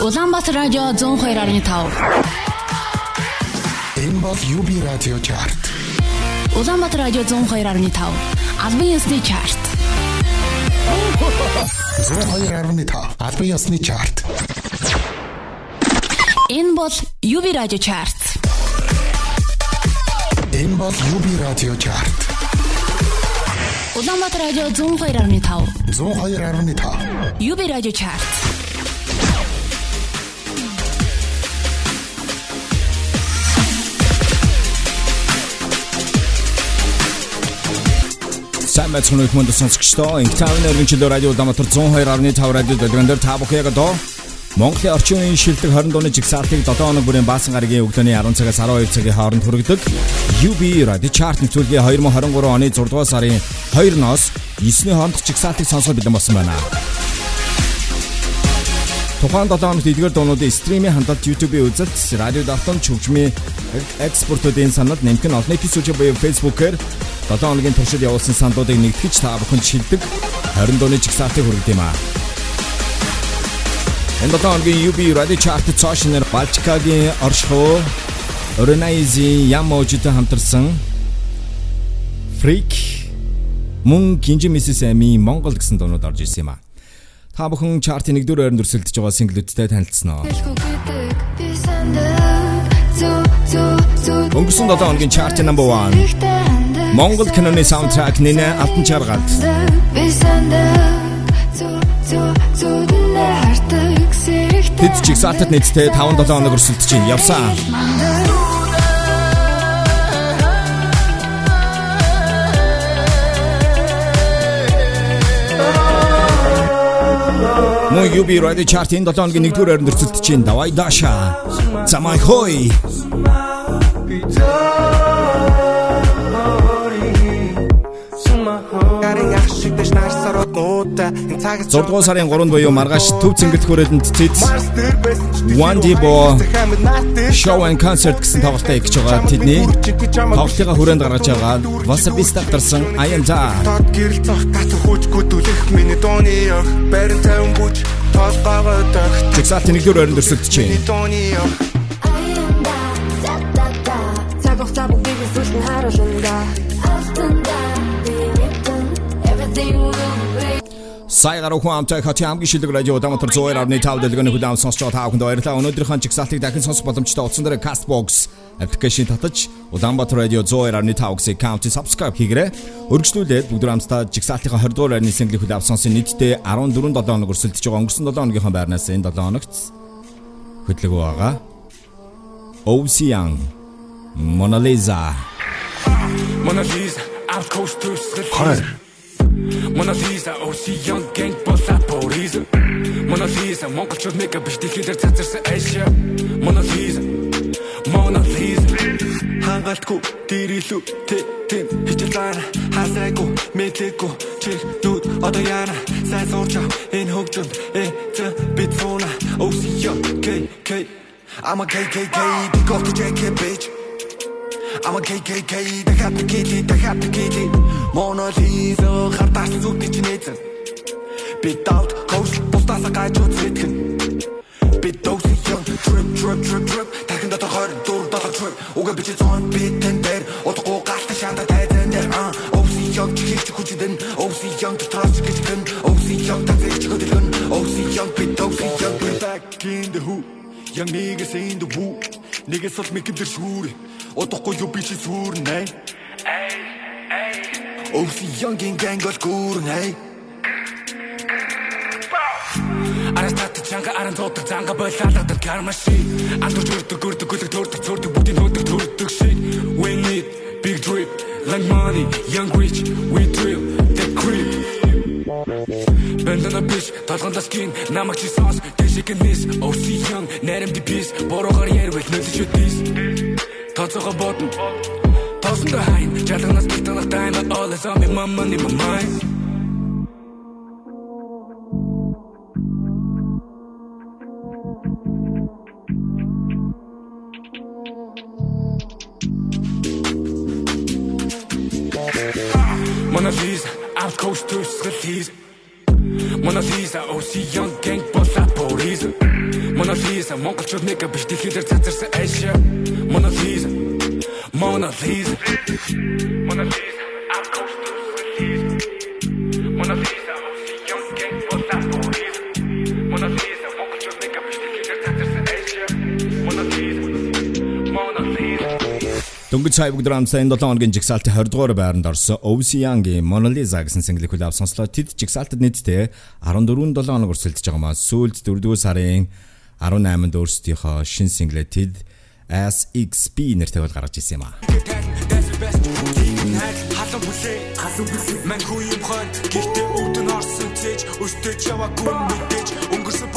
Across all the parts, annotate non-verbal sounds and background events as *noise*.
Улаанбаатар радио 102.5. Энэ бол UB радио чарт. Улаанбаатар радио 102.5. Албан ёсны чарт. 102.5 албан ёсны чарт. Энэ бол UB радио чарт. Энэ бол UB радио чарт. Улаанбаатар радио 102.5. 102.5 UB радио чарт. Байцгаана уу хүмүүс сонсогчдоо. Инктавны өргөнчлөө радио Улаанбаатар 102.5 радио дэлгэрэнээр та бүхэн яг одоо Монголын орчин үеийн шилдэг 20 дууны жигсаалтыг 7 хоног бүрийн баасан гарагийн өглөөний 10 цагаас 12 цагийн хооронд хүргэдэг UB Radio Chart нэвтрүүлгийн 2023 оны 6 дугаар сарын 2-ноос 9-ний хооронд жигсаалтыг сонсох бэлэн болсон байна. Тухайн 7 хоногт эдгээр дуунуудын стримийн хандлт YouTube-ийн үзэлт, радио давтамж хөгжмийн экспортуудын санал нэмэх нь олон эпизод буюу Facebook-ээр 7 хоногийн туршид явуулсан саналуудыг нэгтгэж та бүхэнд шилдэг 20 дууны жигсаалтыг хүргэж юм аа. Энэ 7 хоногийн UB Radio Chart цаашнаар Балчкагийн оршихуй Organize Яможитой хамтарсан Freak мөн Кинжи Мисс Эми Монгол гэсэн дуунууд орж ирсэн юм аа. Та бүхэн чартын 1-р байранд өрсөлдөж байгаа синглүүдтэй танилцсан уу? Өнгөрсөн 7 хоногийн чартын number 1 Монгол киноны саундтрак нэнэ алтан чаргаад Тэд чигсаалтад нийтдээ 5-7 хоног өрсөлдөж байна. Явсан. Мөн UB Radio Chart-ийн 7 хоногийн 1-р байранд өрсөлдөж байна. Давай Даша. Замай хой. Гарын 6 дугаар сарын 3-нд буюу маргааш төв цэнгэл хүрээнд цэц One Dibo Show and Concert гэсэн тоглолтыг хийж байгаа тэдний тоглолтын хүрээнд гаргаж байгаа Wasabi стартарсан I am da тод гэрэл цох гат хүүчгүй дүлэх миний дууны өх барин тавин бүж толгоогоо дөх Жигсаалтын 1-р байранд өрсөлдөж байна. Цаг хугацаа бүгдийг сүлт нь харуулна. Сая гаруй хүн амтай хати хамгийн шилдэг радио Улаанбаатар 102.5 дэлгэрэнэ хүлээн авсан сонсож байгаа та бүхэнд баярлалаа. Өнөөдрийнхөө жигсаалтыг дахин сонсох боломжтой утсан дээр Castbox аппликейшн татаж Улаанбаатар радио 102.5-г аккаунтыг subscribe хийгээрэй. Өргөжлүүлээд бүгд хамтдаа жигсаалтынхаа 20 дугаар байрны single хүлээн авсан сонсын нийтдээ 14 7 хоног өрсөлдөж байгаа. Өнгөрсөн 7 хоногийнхаа байрнаас энэ 7 хоногт хөтлөгөө байгаа. Ocean Mona Lisa Mona Lisa, out coast to Mona Lisa, OC young gang болоод Paris. Mona Lisa, монголчууд мега биш дэлхийдэр цацарсан Asia. Mona Lisa, Mona Lisa. хангалтгүй гэрэлүү тэ тэм хичээл заа хасайгүй мэдээгүй чиг нүд одоо яана сайн сууч энэ хөгжөнд э зэ бит фона OCO K K I'm a KKK go to JK bitch I'm a KKK the happy kitty Mona Lisa хартаас зүгтэж нээзэн би давт коуч бусдаас гайж үзэтгэн би доси young trip trip trip trip. Дахин дотор 24 долоо trip. Уга бичи зон битэн дээр. Утгагүй галт шанда тайзан дээр. А оси young чихч хүчдэн. Оси young трас гэж гэн. Оси young тавич хөдөлгөн. Оси young би доси young би back in the hood. Young niggas in the woo niggas бол микэмдэр шүүр утгагүй юу би чи сүрнэ young gang гол гүрнэ Араас татдаг чанга аран туудаг занга болаалгадаг кармаши. Андуур өрдөг өрдөг гөлөг төрдөг төрдөг бүгдийн нөөдөг төрдөг шиг. We need big drip like money, young rich, we drill the creep. Бэндана биш толгондос гин намайг чи сонс дэшиг мис OC young нарийн дипис борогоор ярил нөлөж үтис Тоцоо бодно. Тосон да хайн жалганаас битэнах time all is on me my money my mind. Mona Lisa, out coast to Sri Mona Lisa, OC young gang болоод Paris. Mona Lisa монголчууд нэг биш дэлхийдэр цацарсан Asia Mona Lisa Mona Lisa Mona Lisa I'm close to the Mona Lisa Дөнгөж цай бүгд энэ 7 хоногийн жигсаалтын 20 дугаар байранд орсон Ovsi Young-ийн Mona Lisa гэсэн single хүлээв сонслоо. Тэд жигсаалтад нийтдээ 14 7 хоног өрсөлдөж байгаа маа. Сүүлд 4 дугаар сарын 18-нд өөрсдийнхөө шин single тэд SXP нэртэй бол гаргаж ирсэн юм аа. халан бүлээ халан бүлээ мань хүү юм хон гихтээ өвдөн орсон цээж өстөж яваагүй өнгөрсөн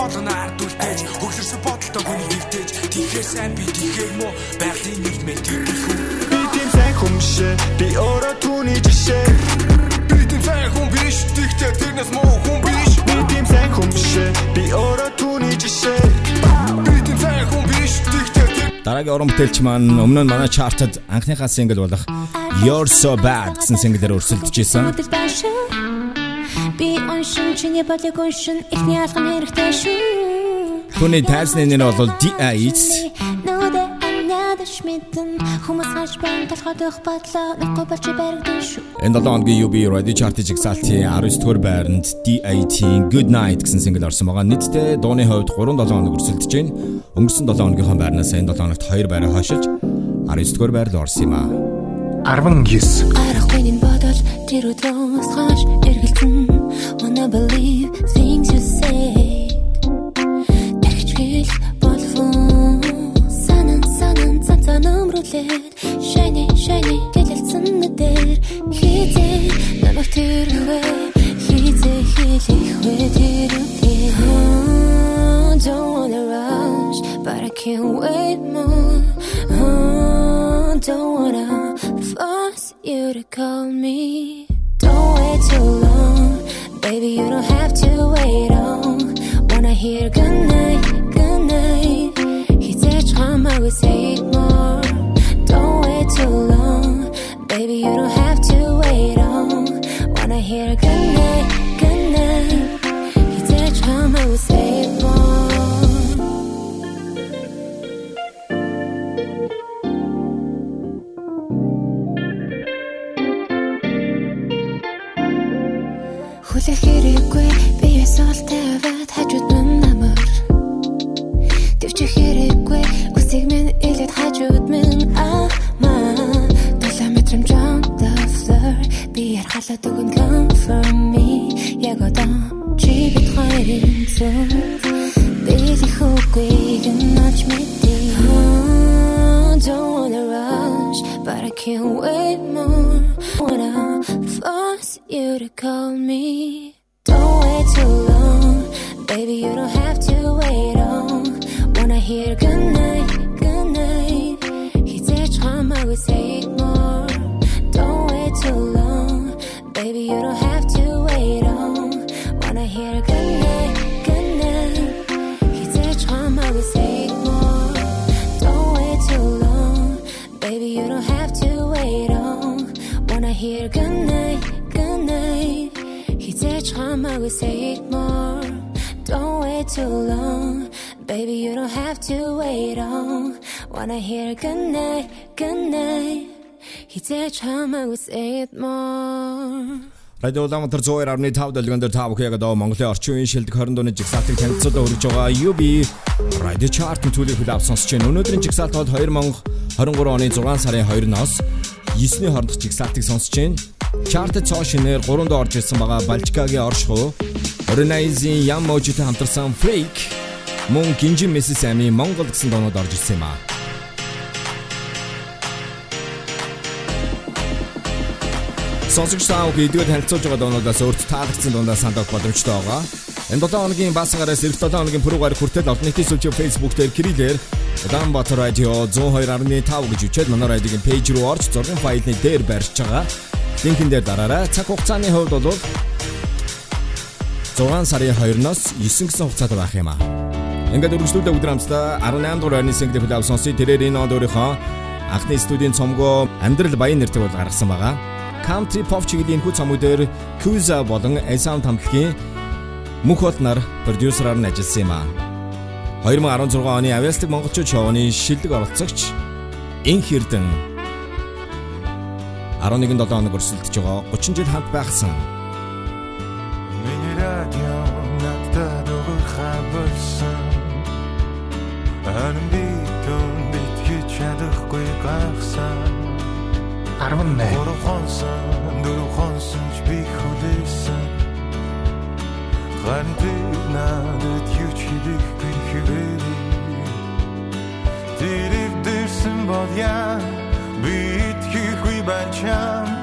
болгоно ард үлдээж хөглөрсөн бодолтой хүн хөвтээж тэгэхээр сайн би тэгэхээр мó байгалийн нэрмээ тэгэх хүн Би тийм сайн хүн биш. Би өөрөө түүний жишээ. Би тийм сайн хүн биш. Тэгтээ тэрнээс муу хүн биш. Би тийм сайн хүн биш. Би өөрөө түүний жишээ. Би тийм сайн хүн биш. Тэгтээ тэр Дараагийн уран бүтээлч маань өмнө нь манай чартад анхныхаа single болох You're So Bad гэсэн single-ээр өрсөлдөж исэн. Би оншин чиний бодлыг оншин ихний алган хэрэгтэй шүү. Түүний тайрсны нэр бол DIS. Нүдэ анядаш мэдэн хүмүүс хаш байн толгойдох бодлоо надад болж баригдан шүү. Энэ 7 хоногийн UB Radio Chart жигсаалтын 19 дугаар байранд DIT-ийн Good Night гэсэн single орсон байгаа. Нийтдээ дууны хувьд 3-7 хоног өрсөлдөж байна. Өнгөрсөн 7 хоногийнхоо байрнаас энэ 7 хоногт 2 байраа хашиж 19 дугаар байр руу орсон юм аа. 19 Арахгүй нэг бодол тэр өдрөөс хойш эргэлзэн wanna believe things you say Тэгчгэл болвон санан санан цацан өмрүүлээд. Shiny shiny гэлэлцэн нүдээр хизээ намайг тэрхвэ хизээ хэлэхвэ тэр үгээр Oh, Don't wanna rush but I can't wait more. Oh, don't wanna force you to call me. Don't wait too long, baby. You don't have to wait on. Wanna hear good night, good night. He said, "Come, I will say more." Don't wait too long, baby. You don't have to wait on. Wanna hear good night, good night. He said, "Come, I will say more." Аваад хажууд минь намар. Төвчих хэрэггүй үсийг минь илээд хажууд минь амаа Долоо метрам jump the floor. Би ярхалаад өгөн come for me. Яг одоо чи бит хоёрын зүг Били хөхгүй гэнэч мэдээ. Don't wanna rush but I can't wait more. Wanna force you to call me Don't wait too long. Baby you don't have to wait on. Wanna hear good night, good night. He said come I will say more. Don't wait too long. Baby you don't have to wait on. Wanna hear say more. Don't wait too long. Baby you don't have to wait on. Wanna hear good said come I will say it more Don't wait too long Baby you don't have to wait on Wanna hear good night, good night I will say it more Радио Улаанбаатар 102.5 дэлгэн дээр та бүхэн яг одоо Монголын орчин үеийн шилдэг 20 дууны жигсаалтыг танилцуулаад хүргэж байгаа UB Radio Chart төлөв хүлээв сонсож байна. Өнөөдрийн жигсаалт бол 2023 оны 6 сарын 2-ноос 9-ний хоорондох жигсаалтыг сонсож байна. Цоо шинээр 3 доо орж ирсэн байгаа Балжикагийн оршихуу Renaisin Yamojiтэй хамтарсан Freak мөн Гинжин Mrs. Amy Монгол гэсэн доонууд орж ирсэн юм аа. Сонсогч таа бүхэн эдгээр танилцуулж байгаа дуунуудаас өөрт таалагдсан дундаа сандах боломжтой байгаа. Энэ 7 хоногийн басгараас эх 7 хоногийн пүрэвгээр хүртэл олон нийтийн сүлжээ Facebook дээр Кириллээр Улаанбаатар радио 102.5 гэж үчээд манай радиогийн пэйж руу орж зургийн файлны дээр барьж байгаа. Линкэн дээр дараарай. Цаг хугацааны хувьд бол 6 сарын 2-ноос 9 гэсэн хугацаатай байх юм аа. Ингээд өргөжлүүлээ өдөр амтдаа 18 дугаар ойрны single плав сонсъё. Тэрээр энэ он өөрийнхөө анхны студийн цомгоо Амьдрал Баян нэртэй бол гаргасан байгаа. Country Pop чиглэлийн хүү цомог дээр Kuza болон Esan хамтлагийн мөнх бол нар продюсераар нь ажилласан юм аа. 2016 оны Авиастик монголчууд шоуны шилдэг оролцогч Инх Эрдэн 11-7 хоног өрсөлдөж байгаа 30 жил хамт байхсан. Миний радио надад өгөх болсон. Харин би тун бит чадахгүй гахсан. 18 Дөрхонсон, дөрхонсон ч би хүлээсэн. Харин би надад юу ч хийхгүй хэвээр. Тэрийг дэрсэн бол яа би итгэхгүй байна чам.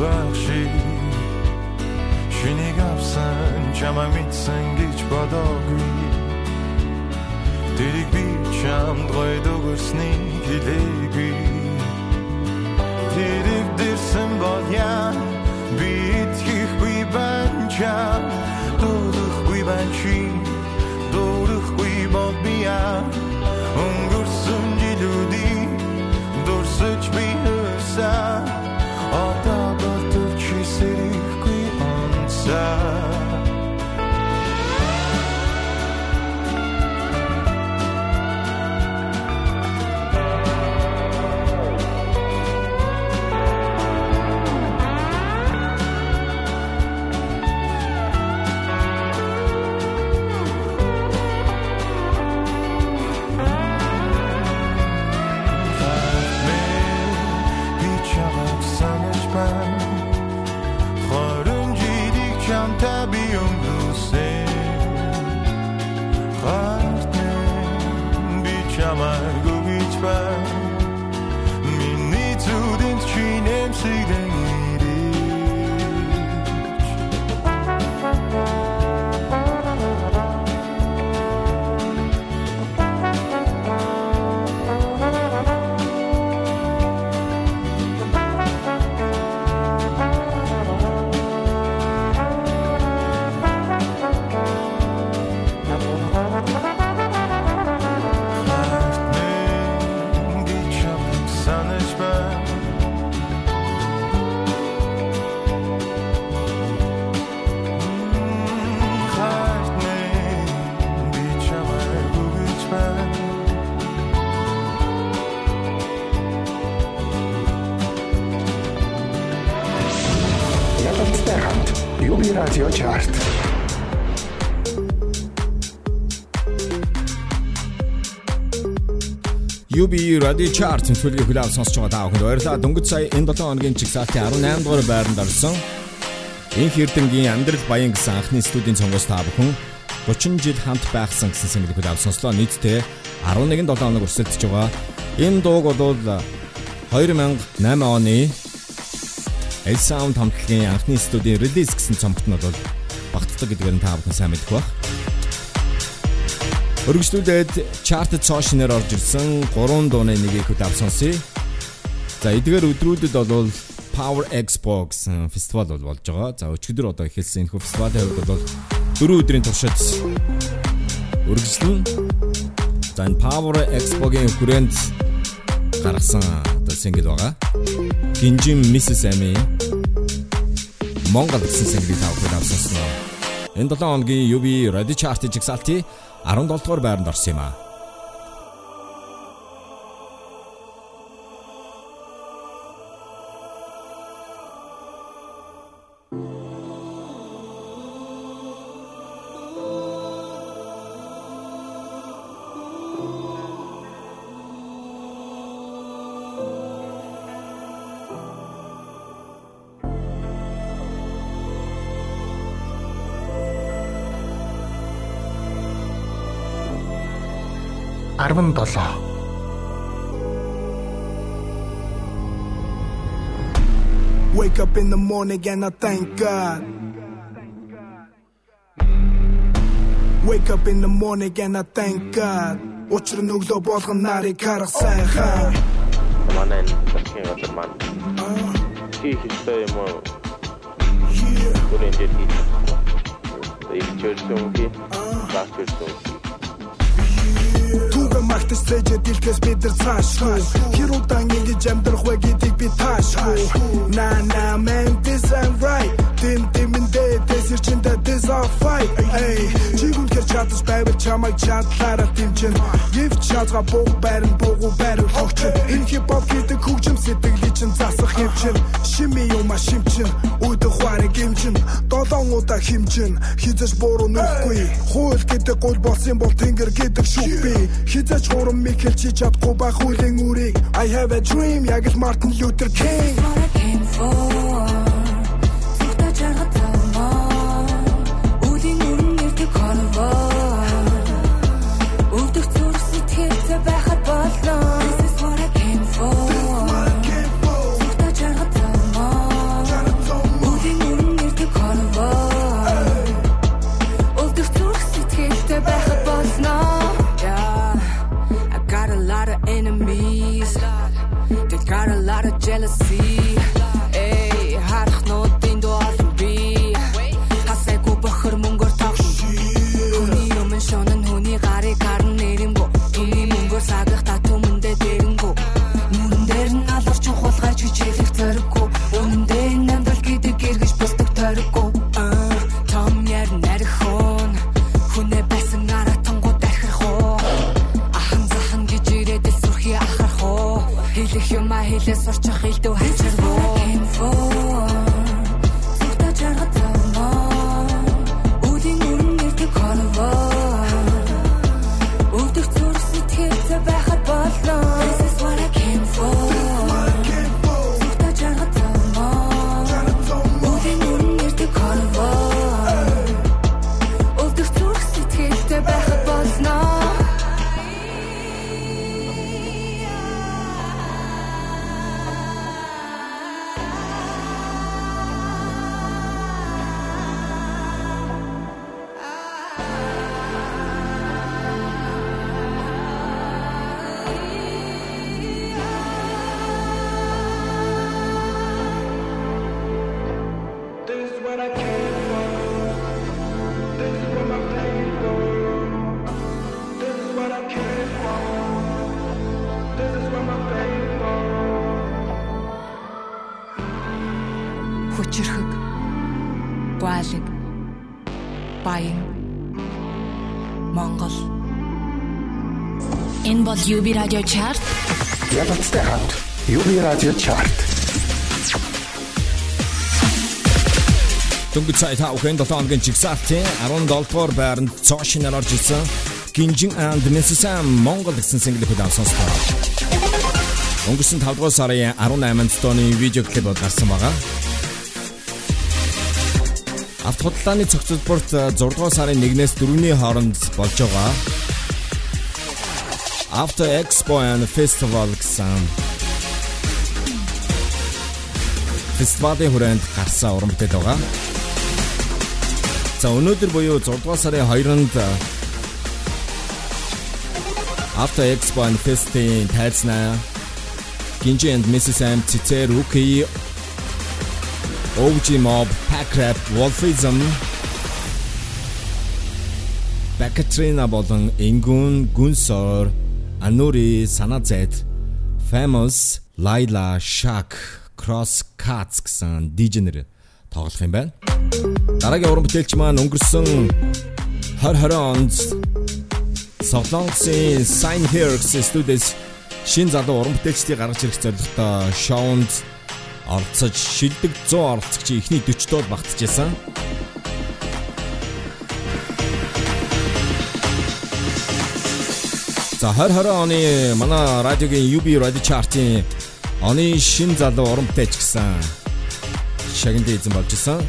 Охта багши Шинийг авсан чама мэдсэн гэж бодоогүй. Тэрийг би чамд гойд өгсний хэлээгүй. Тэрийг дэрсэн бол яа би итгэхгүй байна чам Дөрөхгүй succeeding. Радио чарт. UB Radio Chart төлөвлөгийг хүлээн сонсож байгаа та бүхэнд баярлалаа. Дөнгөж сая энэ 7 хоногийн чигсалтын 18 дугаар байранд орсон. Инх Эрдэнгийн Амьдрал Баян гэсэн анхны студийн цомгоос та бүхэн 30 жил хамт байхсан гэсэн single хүлээн сонслоо. Нийтдээ 11 7 хоног өрсөлдөж байгаа. Энэ дууг бол 2008 оны El Sound хамтлагийн анхны студийн релиз гэсэн цомогт нь бол багтдаг гэдгээр нь та бүхэн сайн мэдэх бах. Өргөжлүүлээд чартэд цоошноор орж ирсэн 3 дууны нэгийг хөтав сонсъё. За эдгээр өдрүүдэд бол Power Expo гэсэн фестивал бол болж байгаа. За өчигдөр одоо эхэлсэн энэ фестивалийн хувьд бол 4 өдрийн туршид өргөжлөн. За энэ Power Expo-гийн хүрээнд гаргасан одоо single байгаа. Гинжим Mrs. Amy Монгол гэсэн single-ийг тав хөтав сонсноо. Энэ 7 хоногийн UB Radio Chart жигсаалтын 17 дугаар байранд орсон юм аа. Арван Wake up in the morning and I thank God. Wake up in the morning and I thank God. Учир нь өглөө болгон нарыг харах сайхан. Манай энэ засгийн газар маань хийх ёстой юм уу? Гүрэн дээр хийх. Энэ чөлсөн хий. Ласт чөлсөн магтаж цэжэ дэлхээс бид нар цаашгүй Хэр удаан ингэж амьдрах вэ гэдгийг би таашгүй На на man this I'm right Тим тимэндээ тэсэр чиндэ this all fight Эй. Чигүн хэр чадаж байвал чамайг чадлаараа дэмчин Եվ чазга бог байрн богу байр хогч Энэ хип хоп гэдэг хөгжим сэтгэлийн чин. Засах хэмчин Шими юма шимчин Уйдах хуарэ гимчин Долоон удаа химчин Хизэж буруу нүхгүй. Хууль гэдэг гол болсон бол тэнгэр гэдэг шүх би Хизэж хурам микэл чи чадахгүй байх хуулийн үрийг. I have a dream яг л Martin Luther King. What I came for юм а хэлээ сурчих хэлдэг UB Radio Chart. Ялцтай хамт UB Radio Chart. Дөнгөж сая та бүхэн 7 хоногийн жигсаалтын 17 дугаар байранд цоошинаар орж ирсэн Гинжин and Mrs. Sam Монгол гэсэн single хөдөө сонслоо. Өнгөрсөн 5 дугаар сарын 18-нд тооны видео клип гарсан байгаа. Автохудлааны цогцлборт 6 дугаар сарын 1-ээс 4-ний хооронд болж байгаа. After Expo and Festival гэсэн фестивалийн хүрээнд гарсан уран бүтээл байгаа. За өнөөдөр буюу 6 дугаар сарын 2-нд After Expo and Fest-ийн тайзнаа Ginji and Mrs. M Cicero Ruki OG Mob Pack Rap Wolfism Бакатрина болон Ингүн Гүнсор Анури Саназет Famous Laila Shak Cross Cuts гэсэн дижнер тоглох юм байна. Дараагийн уран бүтээлч маань өнгөрсөн 2020 онд Солонгосын Sign Here гэсэн студиэс шин залуу уран бүтээлчдийг гаргаж ирэх зорилготой шоунд оролцож шилдэг 100 оролцогчийн эхний 40 доод багтжсэн. За 2020 оны манай радиогийн UB Radio Chart-ийн оны шин залуу уран бүтээлч гэсэн шагнад эзэн болж исэн.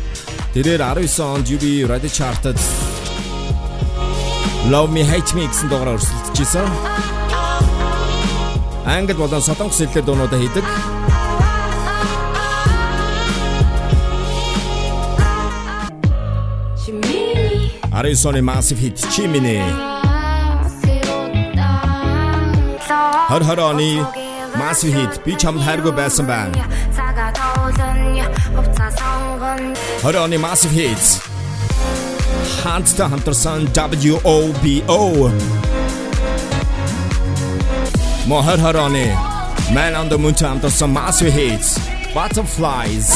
Тэрээр 19 онд UB Radio Chart-д Love Me Hate Me гэсэн дугаараар өрсөлдөжсэн. Англи болон солонгос хэлээр дуунуудаа хийдэг. Arizona Massive Hit Chimney. Хар харааны Massive Hit би чамд хайргүй байсан байна. Харааны Massive Hits. Хантта хамтарсан WOBO. Мохар харааны Man on the Moon хамтарсан Massive Hits. Butterflies.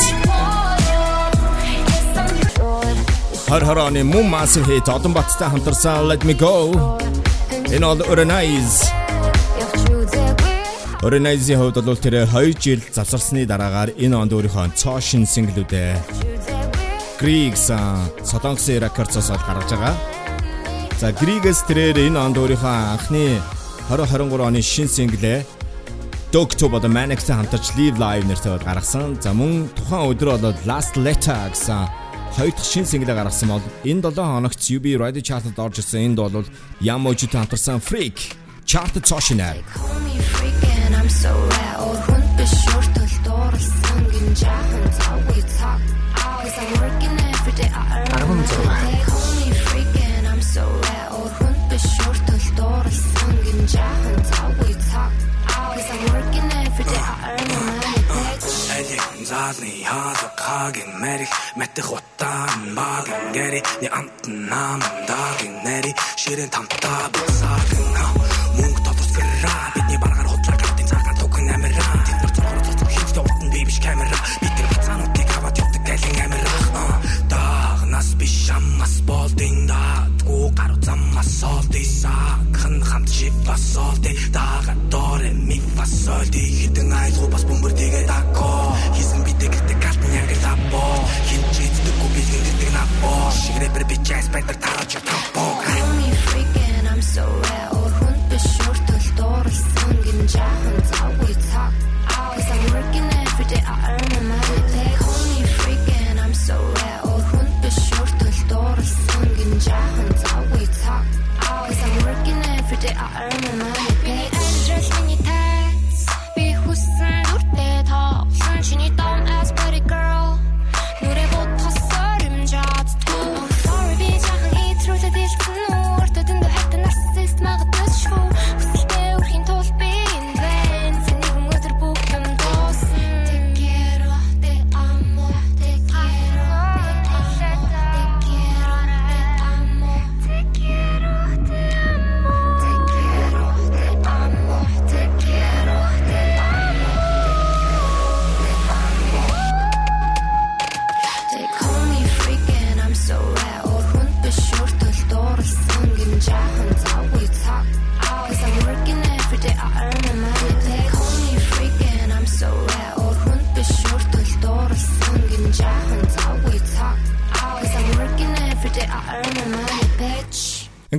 Хар харааны мөн Massive Hit одон баттай хамтарсан Let Me Go. Энэ бол Uranize. Uranize-ийн хувьд бол тэр 2 жил завсарсны дараагаар энэ онд өөрийнхөө цоо шин синглүүдээ Griggs Солонгосын Records-оос гаргаж байгаа. За Griggs тэрээр энэ онд өөрийнхөө анхны 2023 оны шин синглээ Doctor болон Manic-тэй хамтарч Live Live нэртэй гаргасан. За мөн тухайн өдөр бол Last Letter гэсэн хоёр дахь шин синглээ гаргасан бол энэ 7 хоногт UB Radio Chart-д орж ирсэн. Энд бол Yamoji-тэй хамтарсан Freak chart цоошинаа. I'm so rare or хүн биш шүртэл дуурсан гин жаахан цавгүй цаг Cause I'm working every day. I earn They call me freaking I'm so rare or хүн биш шүртэл дуурсан гин жаахан цавгүй цаг Cause I'm working every day. I earn money. Элик заалны хаалга хагийн мэрих мэтэх утаан багин гэри ни амт нам дагийн нэри. Ширэн тамтаа бусаагийн мөнгө аммас болдин даадгүй гару заммас солдисаа хан хамт шипас солди даага доре ми фасолди хитэн айлгу бас бөмбөр тэгээ дако хийсэн бидээ гэдэг гатн яг лапо хинчээддэг гү бэлгэн гэдэг напо шигрэпер би jazz байтар таарч тапо me freaking I'm so rare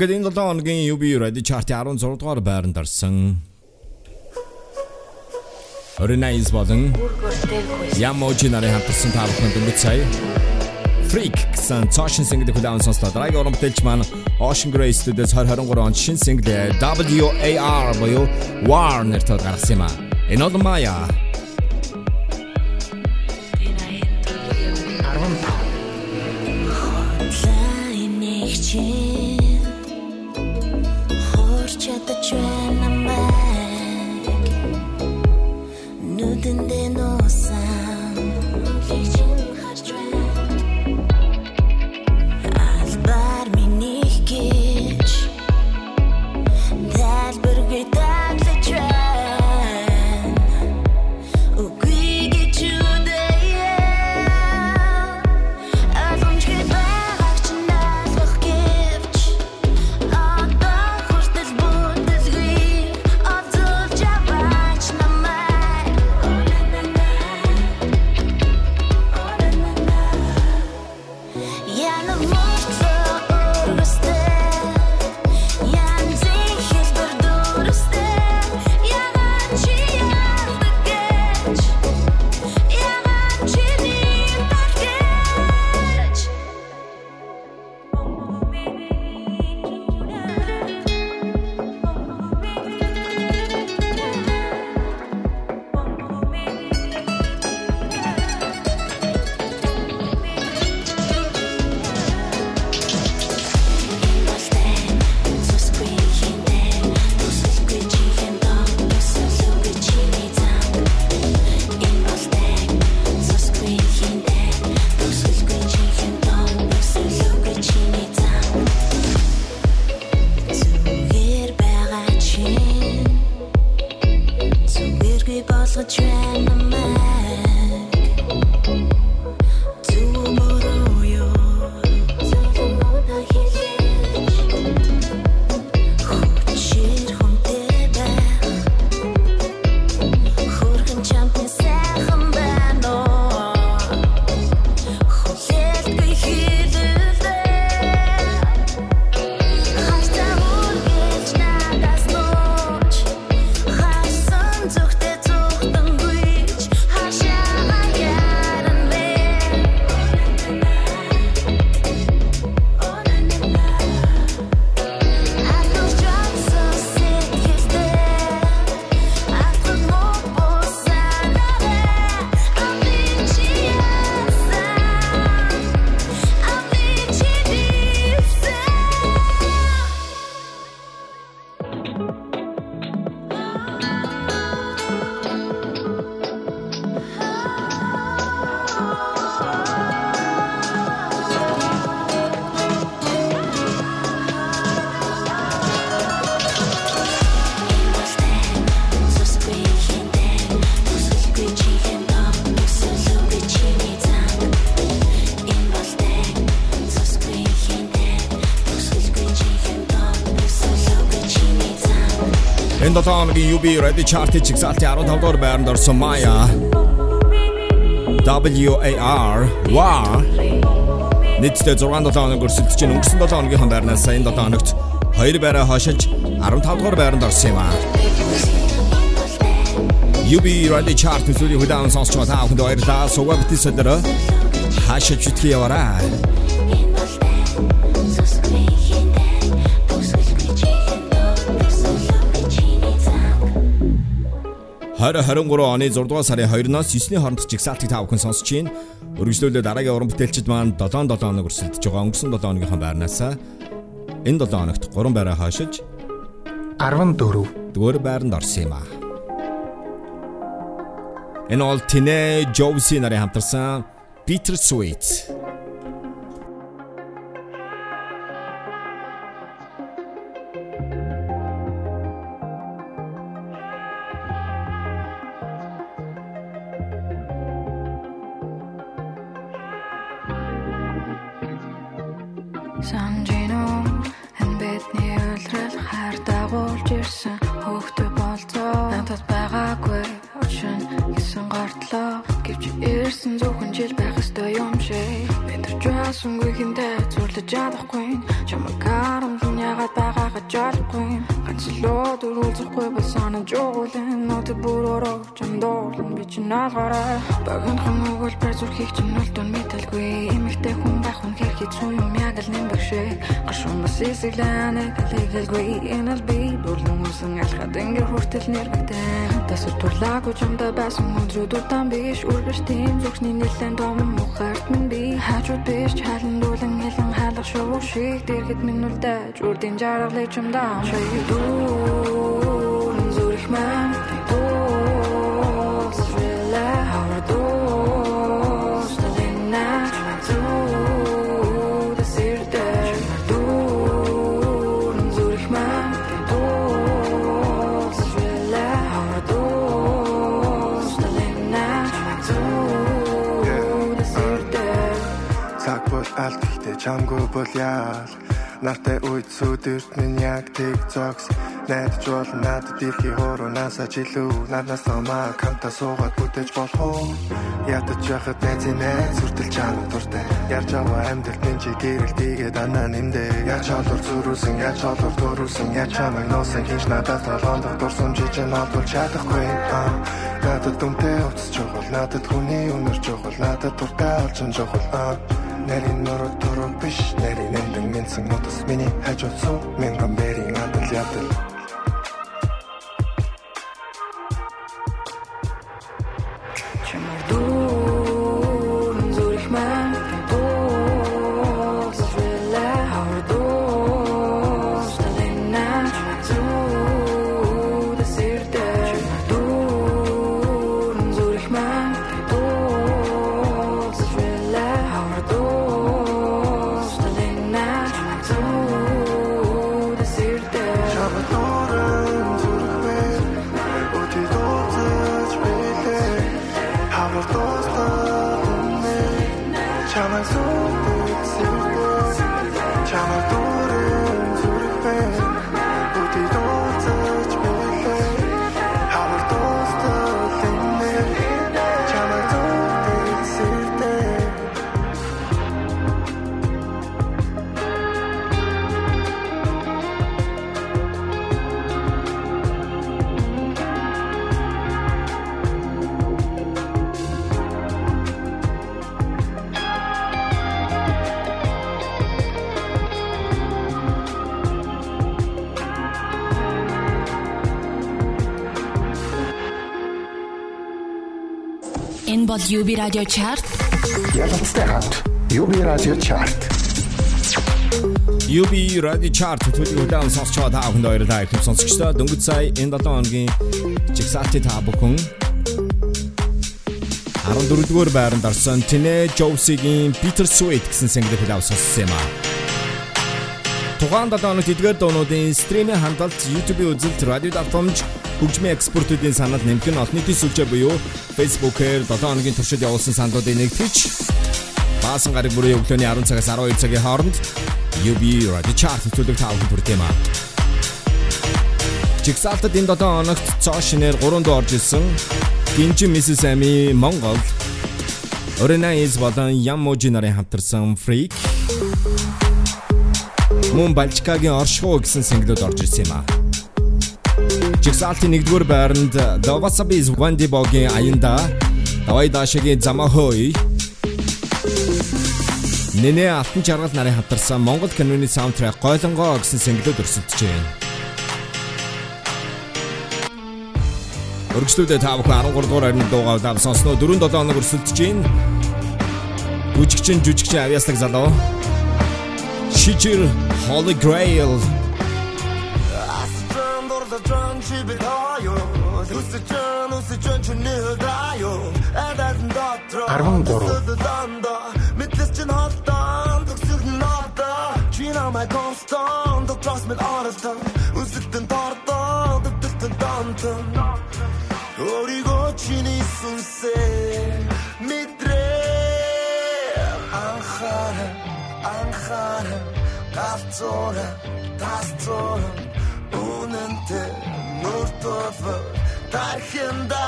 Ингээд энэ 7 хоногийн UB Radio Chart-ийн 16 дугаар байранд орсон. Orinize болон Yamoji нарын хамтарсан та бүхэнд өнгөц сая Freak гэсэн цаашин single хүлээн сонслоо. Дараагийн уран бүтээлч маань Ocean Grey Studios 2023 онд шинэ single WAR буюу War нэртэй гаргасан юм а. Энэ бол Maya. UB Ready Chart-ийн чигсалтын 15 дугаар байранд орсон Maya WAR WAR Нийтдээ 6 7 хоног өрсөлдөж чинь өнгөрсөн 7 хоногийн байрнаас энэ 7 хоногт 2 байраа хашиж 15 дугаар байранд орсон юм аа. UB Radio Chart төсөөллийн хөдөө сонсч байгаа та бүхэнд баярлалаа. Сугаа битсэдэр хашиж битгий яваарай. 2023 оны 6 дугаар сарын 2-оос 9-ний хооронд жигсаалтыг та бүхэн сонсож байна. Өргөжлүүлээ дараагийн уран бүтээлчд маань 7-7 хоног өрсөлдөж байгаа. Өнгөрсөн 7 хоногийнхаа байрнаас энэ 7 хоногт 3 байраа хашиж 14 дугаар байранд орсон юм аа. Энэ ол Тинэ Джовси нарын хамтарсан Bitter Sweet явж ирсэн хөөхтэй болзоо надад байгаагүй очон гисэн гортлоо. Гэвч ирсэн зөвхөн жил байх ёстой юм шиг. Мэдэрч байсангүй хинтэ зүрлэж чадахгүй. Чамд наалгараа багын хан өгүүлбэр зүрхийг чинь үлдэн мэдэлгүй эмэгтэй хүн байх хүн хэр хэцүү юм яг л нэм бэшээ гашуун бас эсэглэнэ гэлэгэлгүй энэ л би бүрлэн үсэн алхад ингээ хүртэл нэрвэгдэн тасар турлаагүй чамда байсан өдрүүд удаан биш. Үргэлж тийм зүгшний нэлен том мухарт минь би. Хажууд биш чалан дүүлэн хэлэн хаалга шоу шиг дэргэд минь үлдэж үрдийн жаргалыг чамдаа ший дүү зүрх маань чамгүй бол яал. Нартай үйд сүдэрт минь яг тэг зогс. Найдаж бол надад ирхи хооронааса жилүү надаас намаа канта суугаад бүтэж болох уу? Ядаж яхад найз сүртэл чам дуртай. Ярьж аваа амьдрал минь чи гэрэлтийгээ данаа нэмдэ. Яаж олор зүрүүсэн яаж олор дөрүүсэн яаж чамайг нуусан? Хинч надад толгоонд дурсан жижиг надад чадахгүй. Надад дүнтэй уцж жохол надад хүний өнөр жохол надад дуртай олж жохол нарийн нороо тороо биш нарийн эндэн минсэн нутас миний хажууд суу мянган бэрийн адал ядал бол UB Radio Chart. Ялцтай хамт UB Radio Chart. UB Radio Chart төлөв удаан сонсч байгаа та бүхэнд баярлалаа. Их сонсогчдоо дөнгөж сая энэ 7 хоногийн жигсаалтын та бүхэн 14 дугаар байранд орсон Тинэ Жоусигийн Bitter Sweet гэсэн single хэлэв сонссон юм аа. Тухайн 7 хоногт эдгээр дуунуудын стримийн хандлт YouTube-ийн үзэлт, радио давтамж хөгжмийн экспортуудын санал нэмэх нь олон нийтийн сүлжээ буюу Facebook-ээр 7 хоногийн туршид явуулсан саналуудыг нэгтгэж баасан гараг бүрийн өглөөний 10 цагаас 12 цагийн хооронд UB Radio Chart төлөв таавал хүрдэм аа. Жигсаалтад энэ 7 хоногт цоо шинээр 3 дуу орж ирсэн. Гинжи Mrs. Amy Монгол Оринайз болон Ямможи нарын хамтарсан Freak Мөн Балчкагийн оршихуу гэсэн single-д орж ирсэн юм а. Жигсаалтын 1-р байранд The Wasabi's Wendy Boгийн аянда Давай даашагийн Замахой Нэнэ алтан жаргал нарын хамтарсан Монгол киноны саундтрек Гойлонгоо гэсэн single-д өрсөлдөж байна. Өргөжлүүдээ та бүхэн 13 дугаар арны дуугаа лав сонсноо 4 7 хоног өрсөлдөж байна. Жүжигчин жүжигчин авьяаслаг залуу. Шижир Holy Grail. Арван гурав. Мэдлээс чинь холтон төгсөх нь одоо Чи намайг констант трust me оролдон Үсэлтэн тордон дэвтэлтэн донтон Өөрийгөө чиний сүнсээ мэдрээ Анхааран анхааран галзууран тасцууран Үнэнтэй нүр тулвар Тархинда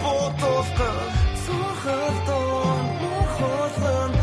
бутулган Цухалтон мухолган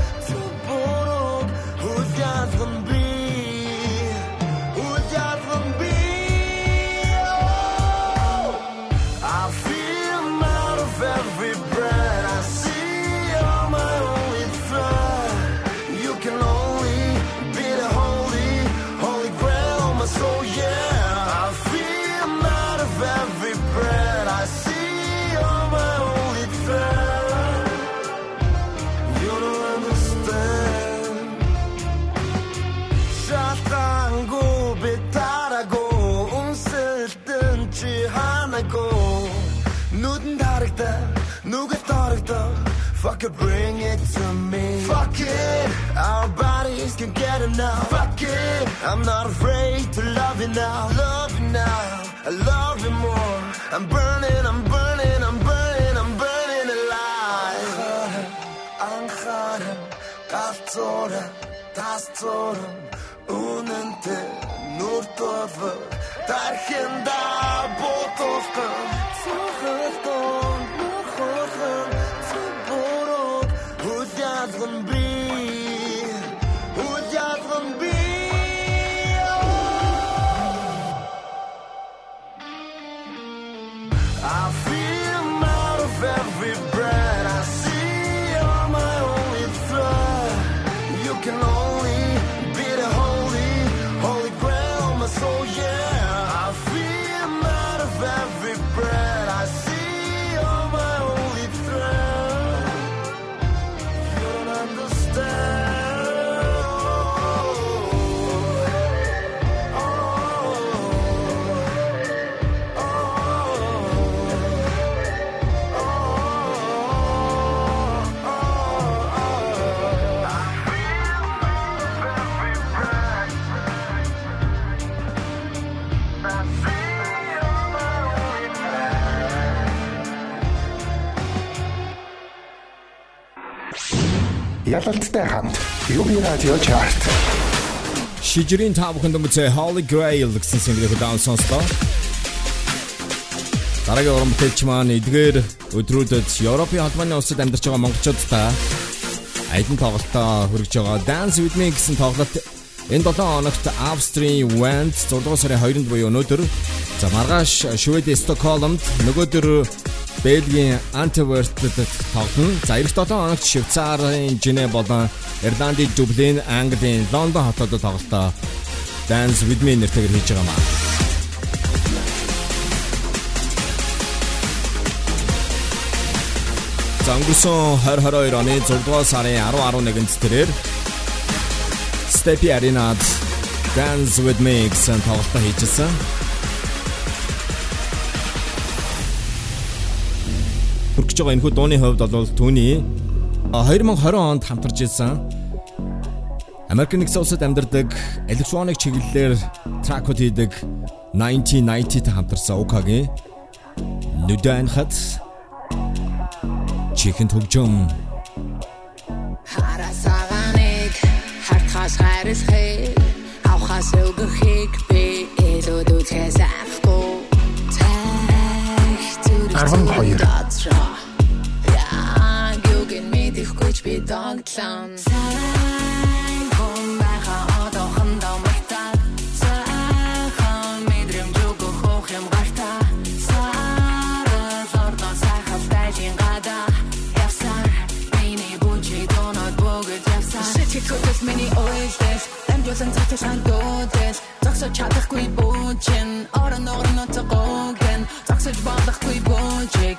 could bring it to me. Fuck it, our bodies can get enough. Fuck it, I'm not afraid to love you now. Love you now, I love you more. I'm burning, I'm burning, I'm burning, I'm burning alive. Uh-huh. Ankara'm, Ankara'm, Unente, Nurtov'um, Tarhinda, Botov'um, Sohurtov'um. Хүлялган би Ялалттай хамт UB радио чарт. Шижирийн та бүхэнд өмнө Holy Grail гэсэн single-ийг даун сонслоо. Дараагийн уран бүтээлч маань эдгээр өдрүүдэд Европын холбооны улсад амьдарч байгаа монголчуудаа айдан тоглолтоо хүргэж байгаа Dance with Me гэсэн тоглолт энэ 7 хоногт Австрийн Wend 6 дугаар сарын 2-нд буюу өнөөдөр за маргааш Швед Стокгольмд нөгөөдөр Бельгийн Антверпэд тоглоно. За эх 7 хоногт Швейцарын Женев болон Ирландын Дублин, Английн Лондон хотуудад тоглолтоо Dance with Me нэртэйгээр хийж байгаа маа. За өнгөрсөн 2022 оны 6 дугаар сарын 10 11-нд тэрээр Steppy Arena-д Dance with Me гэсэн тоглолтоо хийжсэн. Хүрч байгаа энэхүү дууны хувьд бол түүний 2020 онд хамтарч ирсэн. Америк нэгдсэн улсад амьдардаг электроник чиглэлээр тракууд хийдэг 1990-т хамтарсан Укагийн Нүдэн хат чихэн төгжөм. Харасаганыг хартхаас хайрлахыг авхаас өгөхийг би илүү дүрхээс авахгүй. 12 би догтлон. Сайн хүн байхаа одоохондоо мартаад. Сайхан мэдрэмж өгөх хөөх юм гартаа. Сарал ордон сайхан тайжин гада. Явсаар миний бүжиг донод бөгөж явсаар. Сэтгэл хөдлөл миний ойлдэл. Амжуулан цатаж хандуудэл. Зогсож чадахгүй бүжин. Орон орон ноцгоогэн. Зогсож болохгүй бүжиг.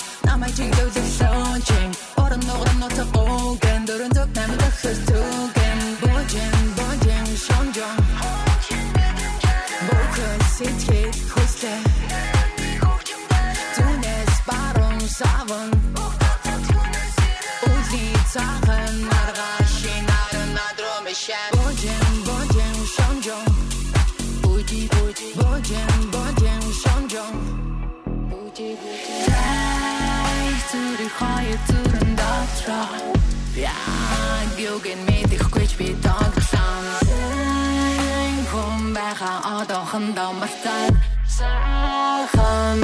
Одоохондоо мартаад. Сайхан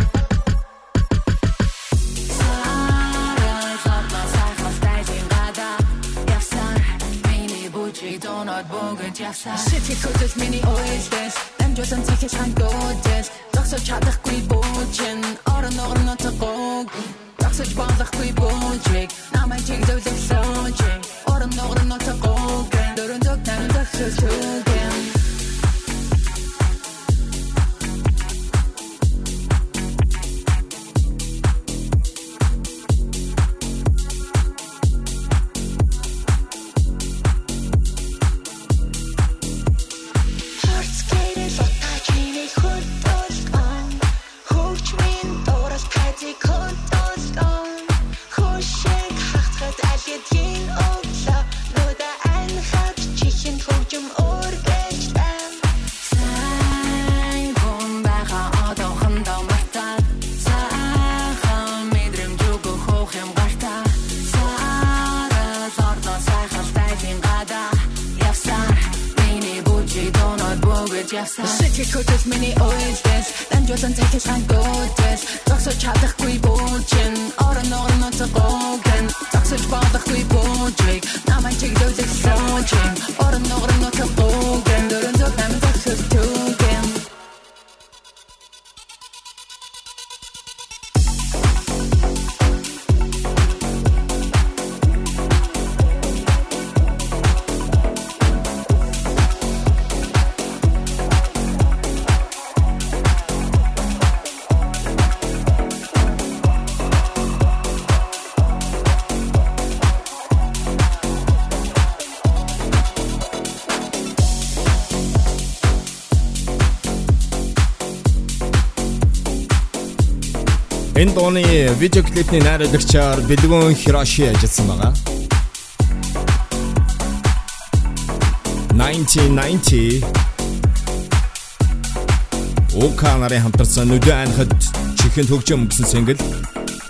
Сэтгэл хөдлөл миний ойлдэл Дамжуулан цахиж хангуудэл Зогсож чадахгүй бүүчин Орон орон нотгоог Зогсож болохгүй бүүчиг Намайг чиглүүлэх лоочиг Орон орон нотгоог Дөрөн зөв намайг зогсож түгэн Сэтгэл хөдлөл миний ойлдэл Дамжуулан цахиж хангуудэл Зогсож чадахгүй бүжин Орон орон ноцгоогэн Зогсож болохгүй бүжиг Намайг чиглүүлэх лоочин Орон орон ноцгоогэн Дөрөн зөв намайг зогсож түгэн Энэ дууны видео клипний найруулагчаар Бэлгүүн Хироши ажилласан байгаа. 1990 Ока нарын хамтарсан нүдэ анхад чихэнд хөгжим гэсэн сэнгэл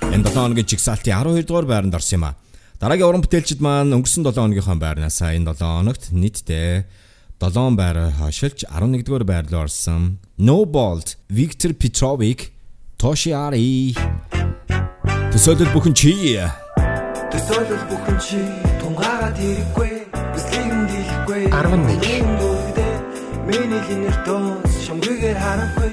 энэ 7 хоногийн чигсалтын 12 дугаар байранд орсон юм а. Дараагийн уран бүтээлчид маань өнгөрсөн 7 хоногийнхоо байрнаас энэ 7 хоногт нийтдээ 7 байр хашилж 11 дугаар байр руу орсон. No Bolt, Victor Petrovic, Toshiari. Төсөөлөл бүхэн чи. Төсөөлөл бүхэн чи тунгаагаад хэрэггүй Бислийг нь дийлэхгүй 11. Миний линер доос шамгүйгээр харахгүй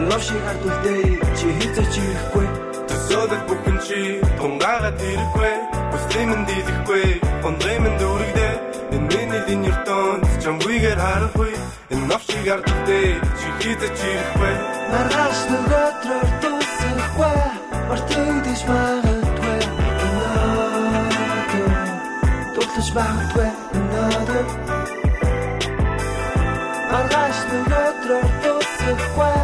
Энэ лав шиг хардулдээ чи хийцэж ирэхгүй Төсөөлөл бүхэн чи тунгаагаад хэрэггүй Бүслийн нь дийлэхгүй Гондрын нь дүүрэгдээ. Энэ миний линер доос шамгүйгээр харахгүй. Энэ лав шиг хардулдээ чи хийцэж ирэхгүй Маргааш нөгөөдрөөр дуусахгүй Мартагдаж магадгүй. Өнөөдөр Дутлаж магадгүй. Өнөөдөр Маргааш нөгөөдрөөр дуусахгүй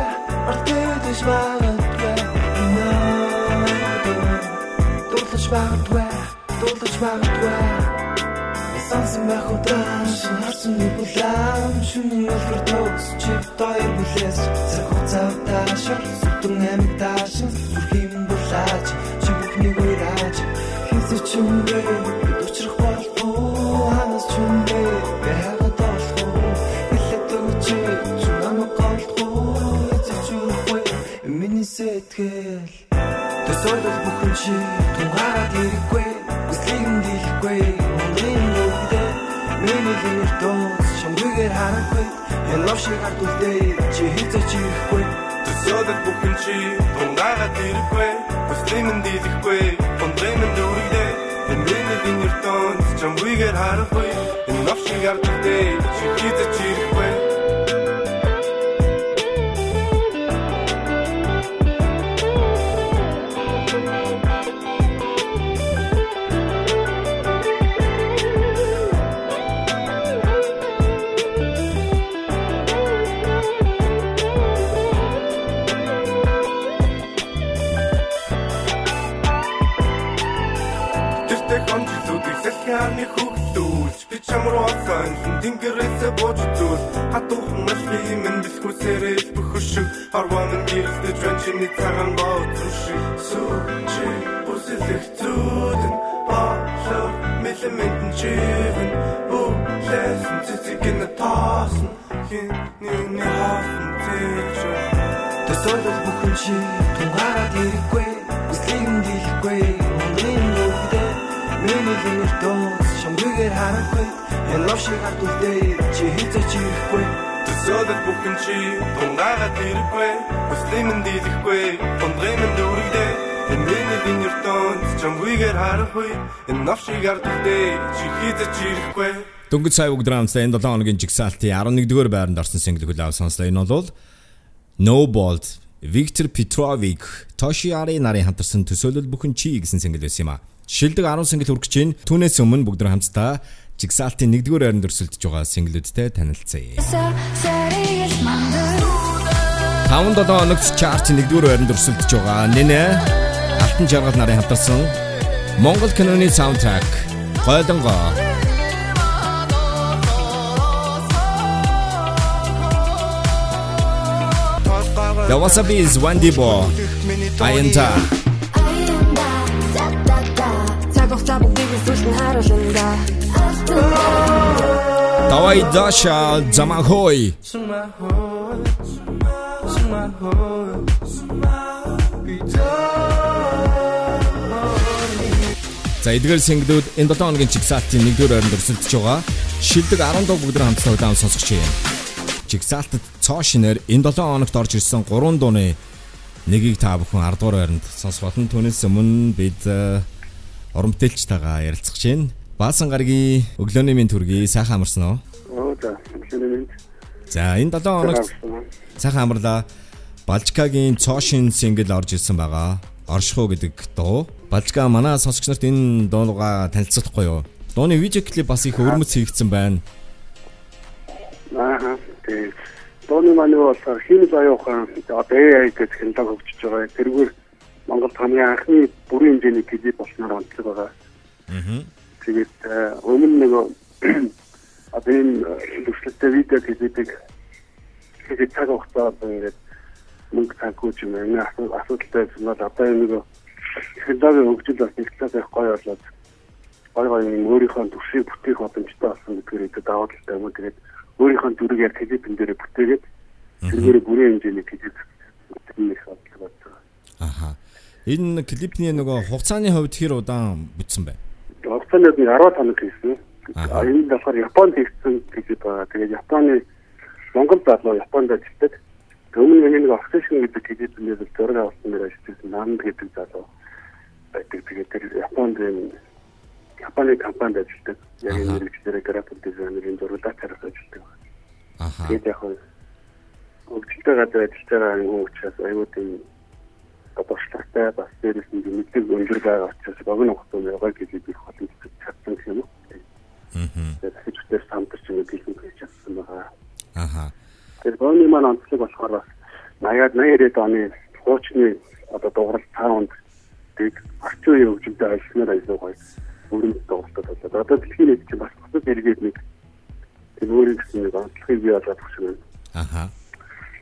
Мартагдаж магадгүй. Өнөөдөр Дутлаж магадгүй Дутлаж магадгүй. Сансан байх удаан шин харсан нэг булаан шүний өлгөр төгс чи дойр бүлээс цаг хугацаа таашар сүтэн амиг таашин зүрхийн булаач чи бүхнийг уйраач хийсэ чүмбэ бид учрах болов ханаас чүмбэ яагаад болох хэлээд өгч чи намайг голдох эцэг чүрхгүй миний сэтгэл. Тэсэлдэл бүхэн чи тунгараад ирэхгүй Үслийг нь дийлэхгүй Монгийн нүгдээ Миний хэмээр дууц Шамгүйгээр харахгүй. Энэ лав шиг ард үлдээ Чи хийцэж ирэхгүй Төсөөлөл бүхэн чи тунгагаад ирэхгүй Хүслийн нь дийлэхгүй. Гондрын нь дүүрэгдээ Энэ миний гинэр донц Чамгүйгээр харахгүй. Энэ лав шиг ард үлдээ Чи хийцэж ирэхгүй салхианы хөвлүүлж би чам руу осон тэнгэрээс бууж зүр хатуухан машин минь бэлхүүсээрээ бөхөшөг арван гэрэлдэж байна чиний цагаан бооцсон шиг сүүчи бүсэлэх зүудэн баалар мэлэмэнтэн чивэн. Бүлэсэн цэцэгэн таасан хин нүний хаасан тэжөө Тэсэлдэл бүхэн чи тунгараад ирэхгүй Үслийг нь дийлэхгүй Миний хэмээр дууц Шамгүйгээр харахгүй Энэ лав шиг ард үлдээ Чи хийцэж ирэхгүй Төсөөлөл бүхэн чи тунгагаад ирэхгүй Хүслийн нь дийлэхгүй Гондрын нь дүүрэгдээ Энэ миний гинэр донц Чамгүйгээр харахгүй Энэ нав шиг ард үлдээ Чи хийцэж ирэхгүй Дөнгөж сая бүгд рамстай энэ 7 хоногийн жигсаалтын 11-р байранд орсон single хүлээв сонслоо. Энэ бол No Bolt Виктор Петровик Тошиари нарын хамтарсан төсөөлөл бүхэн чи гэсэн single байсан юм а. Шилдэг 10 single хүргэж чинь түүнээс өмнө бүгд хамтдаа жигсаалтын 1-р байранд өрсөлдөж байгаа single-үүдтэй танилцъя. 5-7 хоногт чартын 1-р байранд өрсөлдөж байгаа. Нэнэ Алтан жаргал нарын хамтарсан Монгол киноны саундтрак Гойлонго The Wasabi is Wendy Bo. Хугацаа бүгдийг сүлд нь харуулна. Давай Даша Замахой. За эдгээр single-үүд энэ 7 хоногийн чигсалтын 1-р ойронд өрсөлдөж байгаа. Шилдэг 10 дуу бүгд хамтдаа удаан сонсогч юм. Чигсалтад цоо шинээр энэ 7 хоногт орж ирсэн 3 дууны нэгийг та бүхэн 10 дугаар байранд сонсох болон түүнээс өмнө бид э, уран бүтээлчтэйгээ ярилцах гэж байна. Баасан гарагийн өглөөний минь төргий сайхан амарсан уу? Оо за. Өглөөний минь. За энэ 7 хоногт сайхан амарлаа. Балжкагийн цоо шин single орж ирсэн байгаа. Оршихуу гэдэг дуу. Балжка манай сонсогч нарт энэ дуугаа танилцуулахгүй юу? Дууны видео клип бас их өрмөц хийгдсэн байна. Аа. Тэгээд дууны маань болохоор хин заяахан одоо AI гэж технологи хөгжиж байгаа. Тэргээр Монгол хамгийн анхны бүрийн хэмжээний клип болсноор онцлог байгаа. Аа. Тэгээд э, өмнө нэг *clears throat* одоо энэ төвшлөлттэй видео клипийг тэгээд цаг хугацаа одоо ингээд мөнгө цанхууч юм энэ асуудал асуудалтай байсан бол одоо энэ нэг технологийн хөгжил бас нэг талаас их гоё болоод гоё гоё юм өөрийнхөө төвшийг бүтээх боломжтой болсон гэдгээр ихэд даваа талтай юм. Тэгээд өөрийнхөө дүрээр клипэн дээр бүтээгээд тэргээр бүрийн хэмжээний клип бүтэх бодлого байна. Аха. Энэ клипний нөгөө хугацааны хувьд хэр удаан бүтсэн бэ? Хугацааны нэг 10 хоног хийсэн. А энэ болохоор Японд хийсэн клип байгаа. Тэгээд Японы Монгол залуу Японд ажилладаг. Өмнө нь нэг офишн гэдэг клипнээр зураг авсан нэр ажилласан Нанд гэдэг залуу байдаг. Тэгээд тэр Японд энэ Японы компанид ажилладаг. Яг энэ мэрэгчлэрээ график дизайнерын зураглаа тарих ажилладаг. Аха. Тэгээд яг хөө хөгжилтэй газар ажиллаж байгаа хүн учраас аюул тийм бодлоготой бас дээрээс нь мэддэг өндөр байгаа учраас богино хугацаанд яваа гэж би холбогдож чадсан гэх юм уу. Аа. Тэгээд хэвчээр самтарч ингэ гэлэн хийж чадсан байгаа. Аха. Тэгээд бооны маань онцлог болохоор бас 80-аад 80-аад оны хуучны одоо дуурал саунд дэг орчин үеийн хөгжилтэй ажилланаар ажиллах гоё өрөнд дууралтад болоод одоо дэлхийн нийт чинь бас бусад эргээд нэг тэр өөрийн гэсэн нэг онцлогийг бий болоод өгсөн байна. Аха.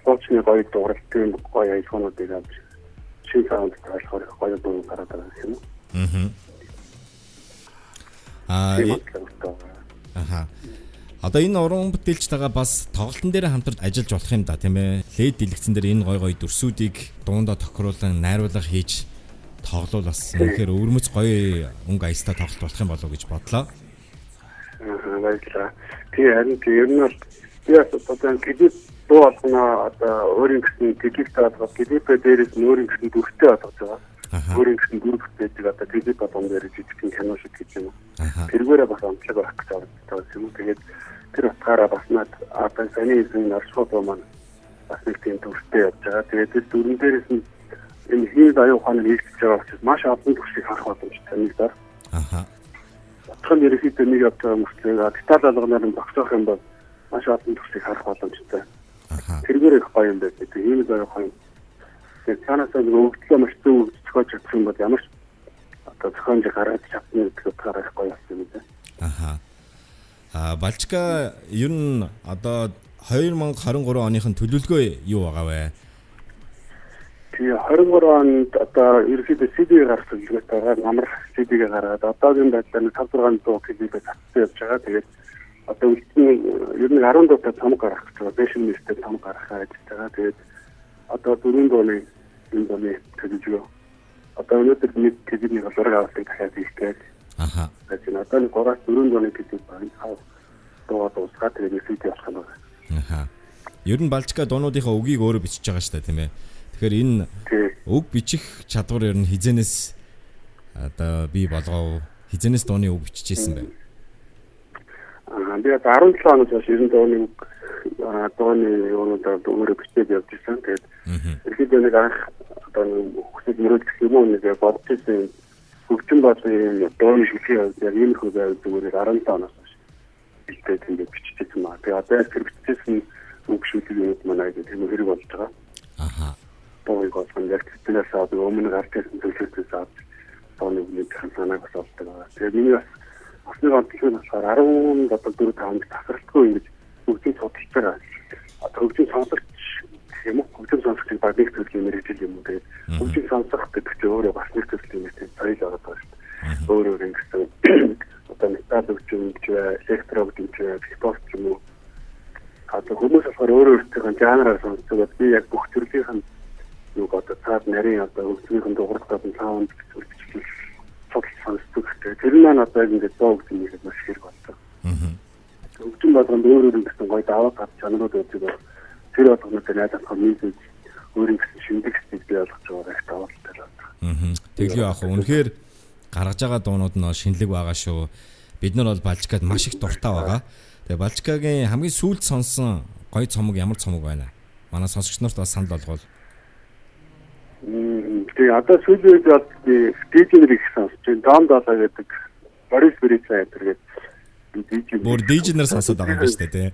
Хуучны гоё дууралтын гоё ажиллагаануудыг авч шин саунд болохоор гоё дуу гараад байгаа юм? Аа. Аа. Одоо энэ уран бүтээлчтэйгээ бас тоглолтын дээр хамтарч ажиллаж болох юм да тийм ээ. Лед дэлгэцэн дээр энэ гой гой дүрсүүдийг дуундаа тохируулан найруулга хийж тоглол бас үнэхээр өвөрмөц гоё өнгө аястай тоглолт болох юм болов уу гэж бодлоо. Аа баярлалаа. Тэгээ харин ер нь бол би бас одоо клип дуу болгоно одоо өөрийн гэсэн клип таалгав клипээ дээрээс нь өөрийн гэсэн дүртэй болгож байгаа. Өөрийн гэсэн дүр бүтээдэг одоо клип болгон дээр жижигхэн кино шиг гэж юм. Тэргээрээ бас онцлог байх гэж байгаа юм. Тэгээд тэр утгаараа бас над одоо саний эзэн наршууд маань бас нэг тийм дүртэй явж байгаа. Тэгээд тэр дүрэн дээрээс нь энэ хийх аюу ухааны хийгдэж байгаа учраас маш олон төвшийг харах боломжтой нэг даа. Аха. Отхон ерөөхдөө нэг байгаа мөртлөө деталь алганаар нь багсах юм бол маш олон төвшийг харах боломжтой. Тэргээр их гоё юм байна. Тэгээд ийм аюу ухааны тэгээд цаанаас нэг өвдлөө маш зөв зохиож чадсан юм бол ямар ч одоо зохиомж гаргаж чадсан гэдэг утгаараа их гоё болсон юм байна. Аха. А Балчка ер нь одоо 2023 оныхын төлөвлөгөө юу байгаа вэ? Тэгээ 23 онд одоо ерөөхдөө CD гаргасан хэлгээд байгаа амар CD-г гаргаад одоогийн байдлаар 5 6 дуу клипээ татсан явж байгаа. Тэгээд одоо үлдсэн ер нь 10 дуутай цамг гаргах гэж байгаа. Бэшин нэртэй цамг гаргахаа гэж байгаа. Тэгээд одоо дөрөв дууны энэ дууны төлөвлөгөө. Одоо өнөөдөр нэг клипний болорог авалтыг дахиад хийх гэж. Аха. Тэгээд одоо нэг 3-4 дууны клип байна. Дуугаа дуусгаад тэгээд CD болох юм байна. Аха. Ер нь Балчка дуунуудынхаа үгийг өөрөө бичиж байгаа шүү дээ тийм ээ. Тэгэхээр энэ үг бичих чадвар ер нь хизэнээс одоо би болгоо хизэнээс дууны үг бичижсэн байна. Аа би 17 хоног хойш 90 дууны үг дууны юунуудаа өөрөө бичээд явж ирсэн. Тэгээд ерөөдөө нэг анх одоо нэг хүсэл мөрөлдөх юм уу нэг бодож ирсэн хөгжин бодлын дууны шилжих яг ийм их байв зүгээр 17 оноос хойш бэлдээд ингээд биччихсэн маа. Тэгээд одоо тэр биччихсэн үг шүлэг юм манай тийм хэрэг болж байгаа. Аха дууг болгон яг тэтгэнээс аваад өмнө гарч ирсэн төлөвлөлтөөс аваад дууны нэг санааг бас олдог. Тэгээд миний бас осны онцлог нь болохоор 10 одоо 4 5 тасралтгүй ингэж хөгжим судалж байгаа. Одоо хөгжим сонсогч юм уу? Хөгжим сонсогчийг баг нэг төрлийн мэрэгжил юм уу? Тэгээд хөгжим сонсох гэдэг чинь өөрөө бас нэг төрлийн мэрэгжил соёл байгаа байна шүү дээ. Өөр өөр ингэсэн *coughs* одоо метал хөгжим ч бай, электро хөгжим ч бай, хипхоп ч юм уу? Одоо хүмүүс болохоор өөр өөртөө жанраар сонсдог. Би яг бүх төрлийн юг одоо цаад нарийн одоо хөгжмийн дууралтад нь саунд гэж үлдчихвэл цогц сонсдог. Тэр нь маань одоо ингээд дуу гэж нэгэд маш хэрэг болдог. Аа. Хөгжим болгонд өөр өөр гэсэн гоё даваа гад чанарууд үүсэж байгаа. Тэр болгонод найдах комьюнити өөр гэсэн шинжлэх стил бий болгож байгаа их даваалтай байна. Аа. Тэглээ яах вэ? Үнэхээр гаргаж байгаа дуунууд нь шинэлэг байгаа шүү. Бид нар бол Балчкад маш их дуртай байгаа. Тэгээ Балчкагийн хамгийн сүүлд сонсон гоё цомог ямар цомог байна? Манай сонсогч нарт бас санал болгоол. Тэгээ одоо сүүлийн үед бол дижнер их сонсож байна. Дон долоо гэдэг Борис Брица гэдэг дижнер. Бүр дижнер сонсоод байгаа юм байна шүү дээ, тий.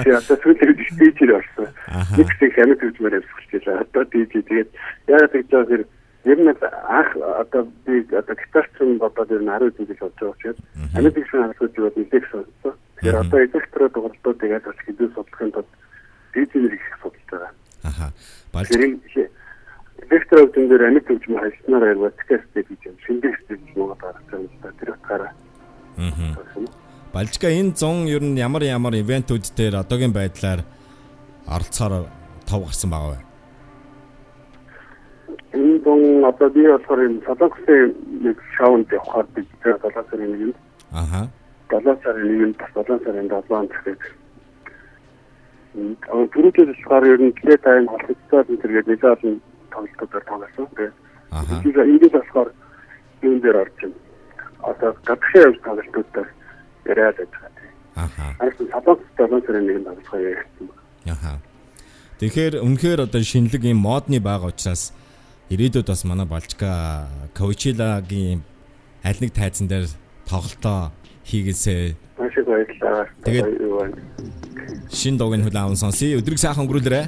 Тэгээ одоо сүүлийн үед дижнер болсон. Нэг их хямд хөгжмөр амсгалжээ. Одоо дижнер тэгээд яг тэгж байгаа хэрэг ер нь анх одоо би одоо гитарчин бодоод ер нь 10 жилийн болж байгаа учраас амьд гэсэн асуудлууд нэлээд сонссон. Тэгэхээр одоо электро дугуултууд тэгээд бас хэдэн судлахын тулд дижнер их судалж байгаа. Аха. Балж электро хөгжмөн дээр амьд хөгжмөн хайснаар яг подкасттэй гэж юм. Шинжлэх стил муугаад гаргасан юм да. Тэр утгаараа. Аа. Балжка энэ 100 ер нь ямар ямар ивентүүд дээр одоогийн байдлаар оролцохоор тав гарсан байгаа вэ? Энэ дон одоо би болохоор энэ солонгосын нэг шоунд явахаар би тэр 7 сарын нэг юм. Аха. 7 сарын нэг юм бас 7 сарын 7-нд тэгэхээр Аа түрүүтэй болохоор ер нь тлээ тайм холбогдоод энэ төргээд нэг олон тоглолтуудаар тоглосон. Тэгээд ингээд болохоор юун дээр орж байна. Одоо гадагшаа явж тоглолтуудаар яриад байгаа. Аха. Арсан сабак 7 сарын нэг тоглохоо ярьсан. Аха. Тэгэхээр үнэхээр одоо шинэлэг юм модны байгаа учраас ирээдүйд бас манай Балчка Coachella-гийн аль нэг тайзан дээр тоглолтоо хийгээсэй. Маш их баярлалаа. Тэгээд шин дуугийн хүлээн аван сонсъё. Өдрийг сайхан өнгөрүүлээрэй.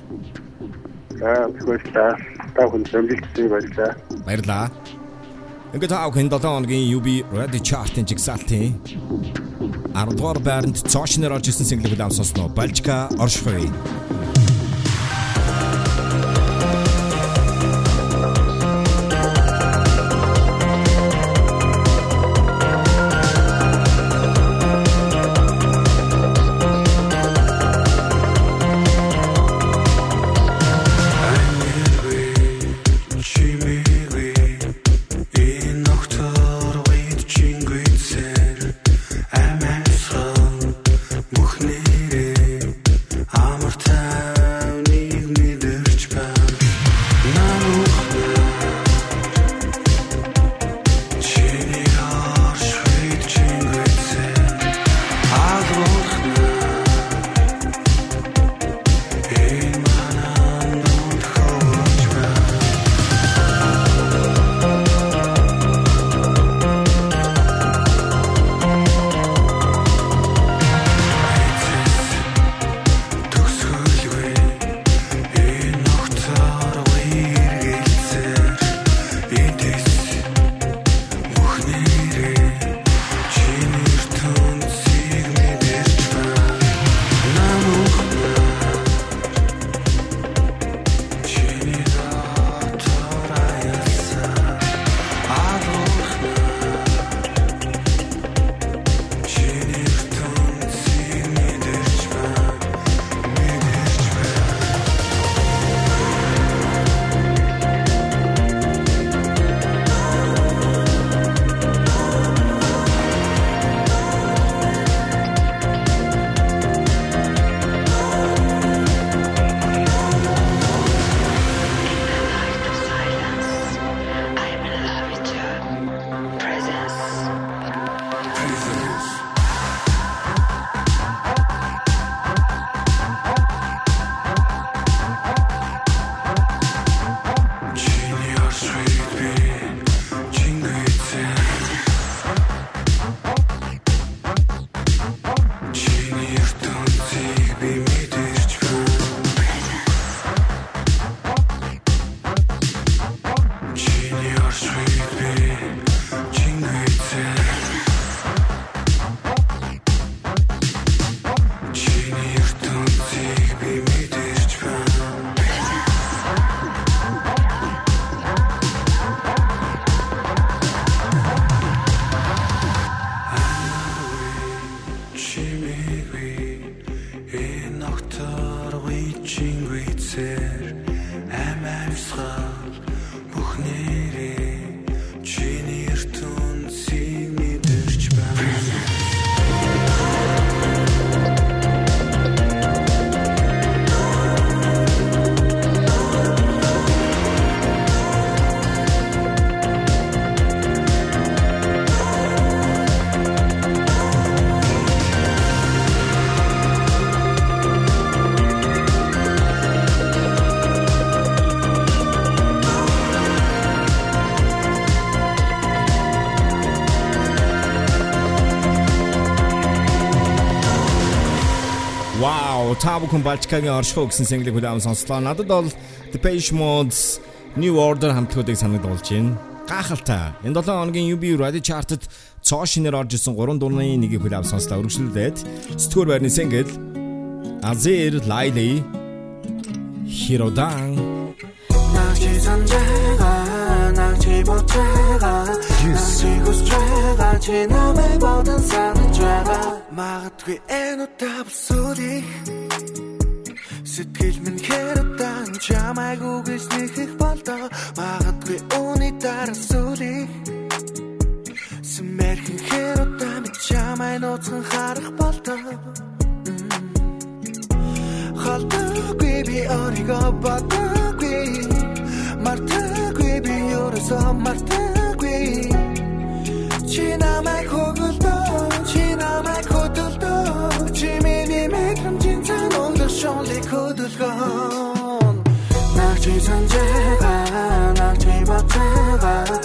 За баярлалаа. Та бүхэн зөвлөлтөй баярлалаа. Баярлалаа. Ингээд таа хэн 7 хоногийн UB Radio Chart-ын жигсаалтын 10 дугаар байранд цоочноор орж ирсэн single хүлээн сонсноо Балчка оршихуй. Та бүхэн Балчкагийн оршихоо гэсэн single-ийг хүлээвэн сонслоо. Надад бол Depeche Mode's New Order хамтгуудыг санагдуулж байна. Гахалтай. Энэ 7 хоногийн UB Radio Chart-д цоо шинээр орж исэн 3 дурны нэгийг хүлээв сонслоо. Өргөжлүүлээд сэтгүүр байрны single Azir Laili Hirodan Нааchi санжаага нааchi ботяага нааchi гусчаага чи намайг бодон санаж байгаа магадгүй энэ утавсуудыг Сэтгэл минь хэрэдан чамайг үгэж нэхэх болдоо магадгүй үүний дараа сүлийг Сэмэрхэн хэрэдан чамай нууцхан харах болдоо Халтаагүй би оригоо батаагүй Мартаагүй би ерөөсөө мартаагүй Чи намайг gone. 낙지 산재가 낙지 밭에가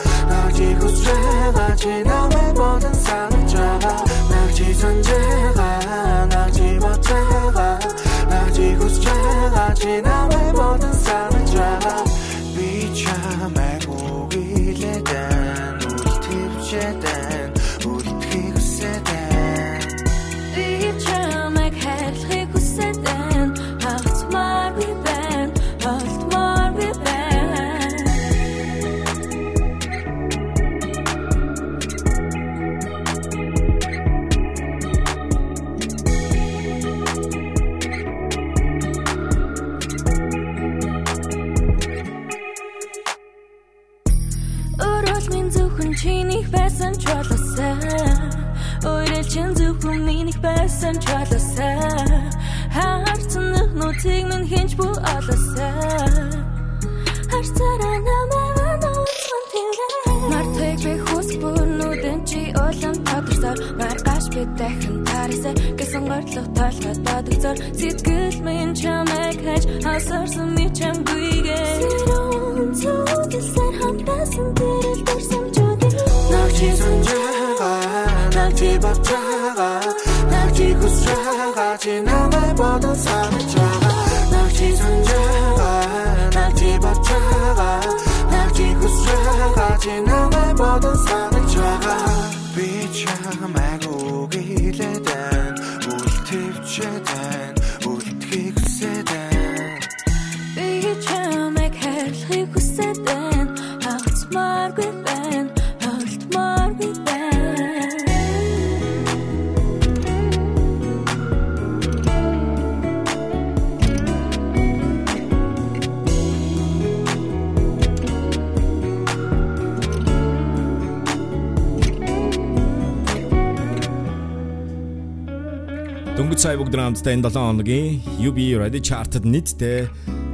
энэ 7 хоногийн UB Radio Chart-д нийтдээ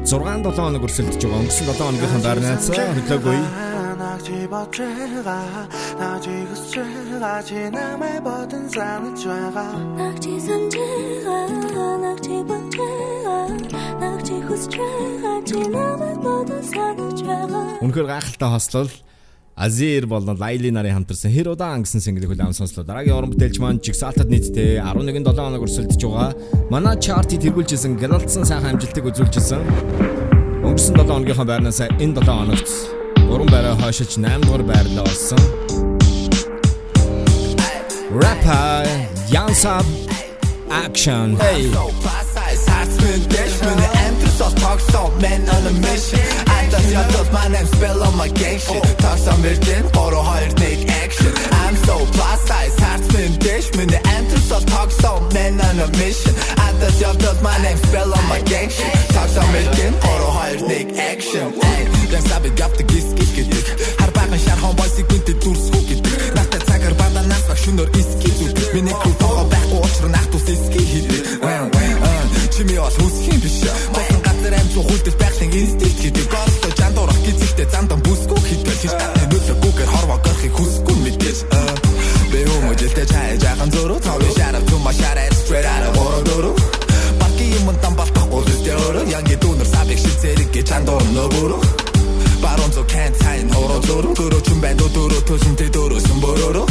6 7 хоног өрсөлдөж байгаа. Өнгөрсөн 7 хоногийнхаа дарнаас хөтлөөгүй нааchi батага нааchi хүсрэга чи намайг бодон санаж байгаа Нагчи санджага нагчи батага нагчи хүсчага чи намайг бодон санаж байгаа Үнэхээр гайхалтай хослол Азир болон Лайли нарын хамтарсан Хэр удаан гэсэн single хүлээвэн сонслоо. Дараагийн уран бүтээлч маань Jigsaw-тад нийтдээ 11 7 хоног өрсөлдөж байгаа. Манай чартыг тэргүүлжсэн Гэралтсан сайхан амжилтыг үзүүлжсэн. Өнгөрсөн 7 хоногийнхаа байрнаас энэ 7 хоногт уран байраа хойшилж 8 дугаар байрлал олсон. Rapper Yansab Action. Hey. Man on a mission I just got those my name spell on my gang shit. Talk some virgin, oro хоёр нэг action I'm so plus size, heart spin dish Миний enter so talk so man on a mission. I just got those my name my gang shit. Talks American Oro 2 1 action. Яг сабид гавт гис гис гэдэг Хар баган шар хон бойсыг гүнтэй дүрсгүү гэдэг Настай цагаар бада нас баг шөнөөр иски зүг Миний crew тоо байхгүй учраа нах тус иски хийдэг Чими бол хүсхийн биш Босон газар амжуу хүлдэл байхын инстинкт гэдэг Госто жандуурах гизэгтэй замдан бүсгүй хийдэг Хиш татны нөлөөгүйгээр хорвоо горхыг хүсгүй мэдээж Би хүмүүжэлтэй чай жаахан зөрөө Товын шарав тума шараа straight out of Ородоро Парки юм там балтахгүй лүстэй өрөө Янги дүүнэр сабик шилцэрэг гэж чандуур нөбөрөө. Баронзо can't tie Ородоро Дөрөө чүн байна дөрөө төсөнтэй дөрөөсөн боророо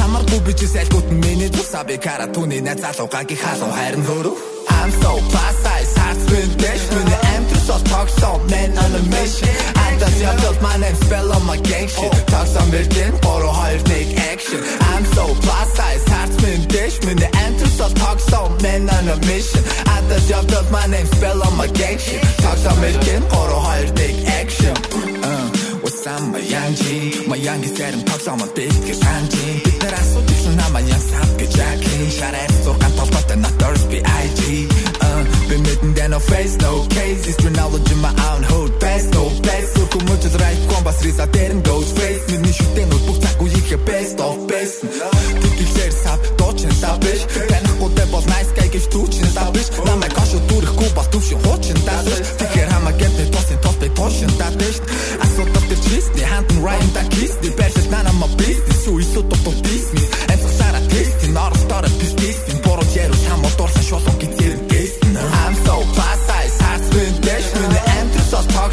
Хамаргүй бичээс айлгууд нь миний тусаби кара түүний найз залуу гаги халуу хайрн хөрөө I'm so plus size heart spin dash when the empress of talk so man on a mission I does your build my name spell on my gang shit. Talk some virgin for a higher take action. I'm so plus size heart spin dash when the empress of talk so man on a mission I does your build my name spell on my gang shit. Talk some virgin for a higher take action. Uh, What's up my young G My young is getting talks on my big get sanji Бид нар асуудагсан намаа young sap гэж яаkin Шарай зургаан толгойтой not thirst be IG uh, Been meeting there no face no case. History knowledge in my own hood. Best no best. Сурку мөчл right ком бас риса дэрэн goes face Миний шүтэнүүд бүх цаг үеийнхээ best of best. Тэгэлээр сав доочин сав биш Танихгүй бол nice guy гэж түүчин сав биш Намайг гашуу дүрэхгүй бол төвшин хуучин даа Тэгэхээр хамаа гэдэг тосын тос би туушин даа биш Асуудал дээр чистний хантан Ryan да кисни Бэрсэж нана ма бизнес Сүү ису тото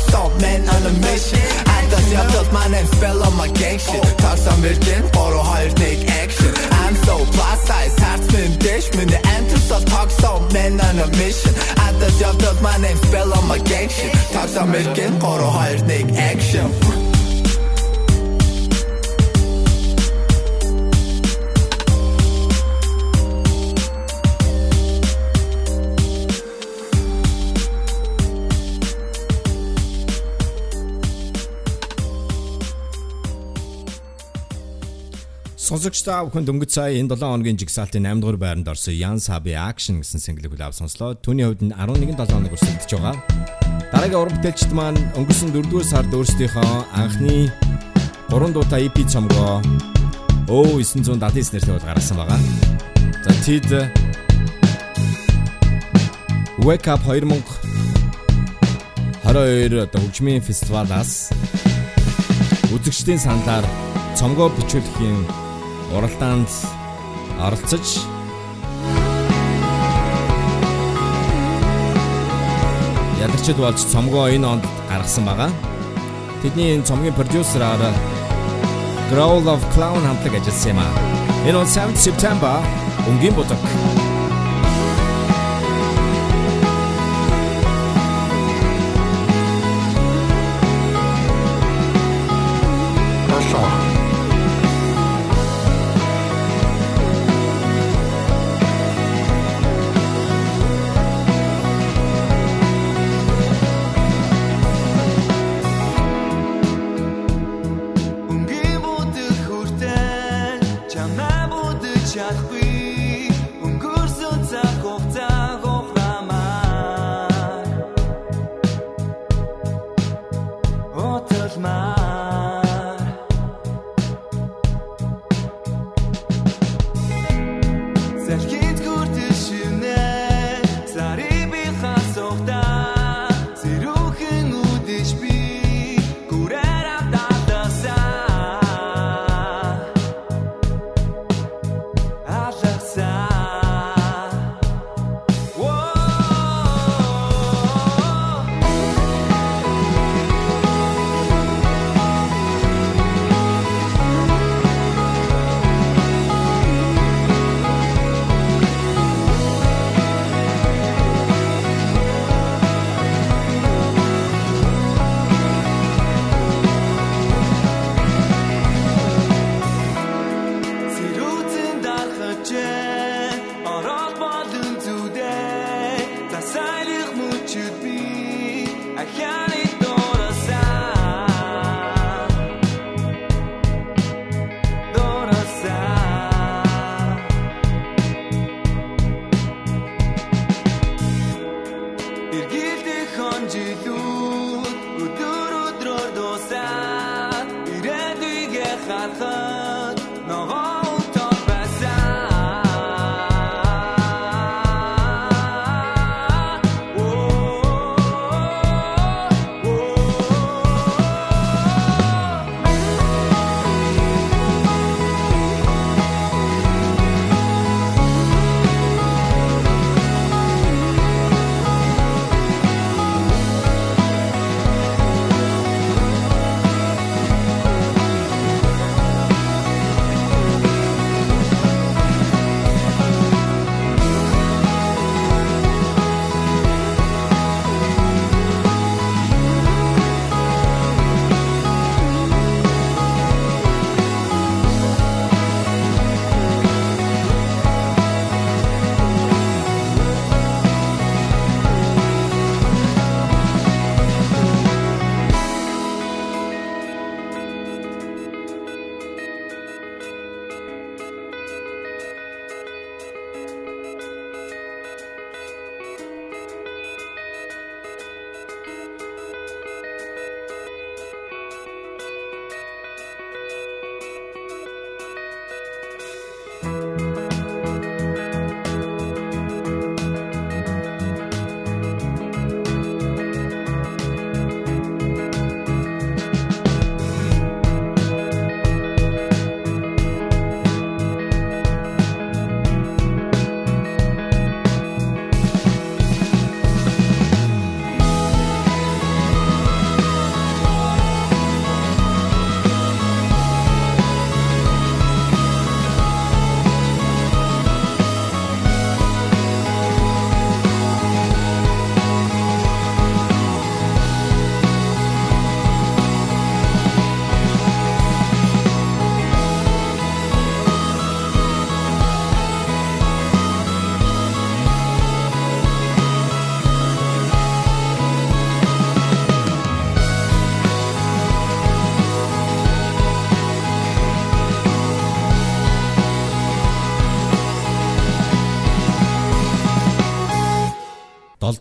empress of talk so man on a mission I does your build my name spell on my gang shit Talk some virgin Boroo хоёр take action. I'm so plus size Heart spin dash When the empress of talk so man on a mission I does your build my name spell on my gang shit Talk some virgin Boroo хоёр take action Сонсогч та бүхэнд өнгөц сая энэ 7 хоногийн жигсаалтын 8 дугаар байранд орсон Ян Саби Action гэсэн single-ийг хүлээв сонслоо. Түүний хувьд нь 11 7 хоног өрсөлдөж байгаа. Дараагийн уран бүтээлчд маань өнгөрсөн 4 дугаар сард өөрсдийнхөө анхны 3 дуутай EP цомгоо Оо 979 нэртэй бол гаргасан байгаа. За тэд Wake Up 2022 одоо хөгжмийн фестивалаас үзэгчдийн саналаар цомгоо бичүүлэхийн уралдаанд оролцож ядарчд болж цомгоо энэ онд гаргасан байгаа. Тэдний энэ цомгийн продюсераар Growl of Clown хамтлаг ажилласан юм а. Энэ он 7 September өнгийн бодог.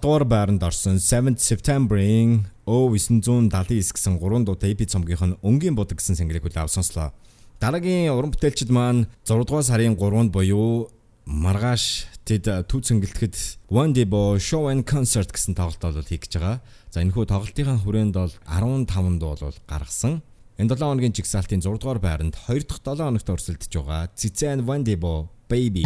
Дугаар байранд орсон 7 September-ийн O979 гэсэн 3 дуутай EP цомгийнх нь өнгийн будаг гэсэн single-ийг хүлээв сонслоо. Дараагийн уран бүтээлчид маань 6 дугаар сарын 3-нд буюу маргааш тэд түүцэн гэлтгэд One Day Bo Show and Concert гэсэн тоглолтоо хийх гэж байгаа. За энэхүү тоглолтын хүрээнд бол 15 дуу бол гаргасан. Энэ 7 хоногийн жигсаалтын 6 дугаар байранд 2 дахь 7 хоногт өрсөлдөж байгаа. Цэцэн One Day Bo Baby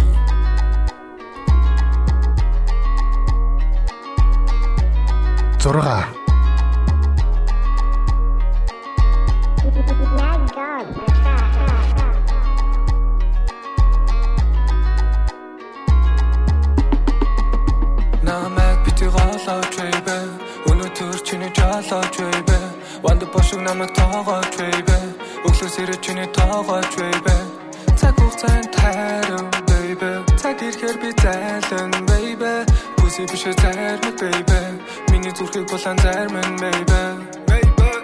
6 намайг бити голооч baby өнөөдөр чиний жолооч baby ванд бошиг намайг тоогооч baby өглөөс ирээд чиний тоогооч baby цаг хугацаанд тайрав baby цаг ирэхээр би зайлан baby бүси биш зарим baby зүрхийг булан зарим baby baby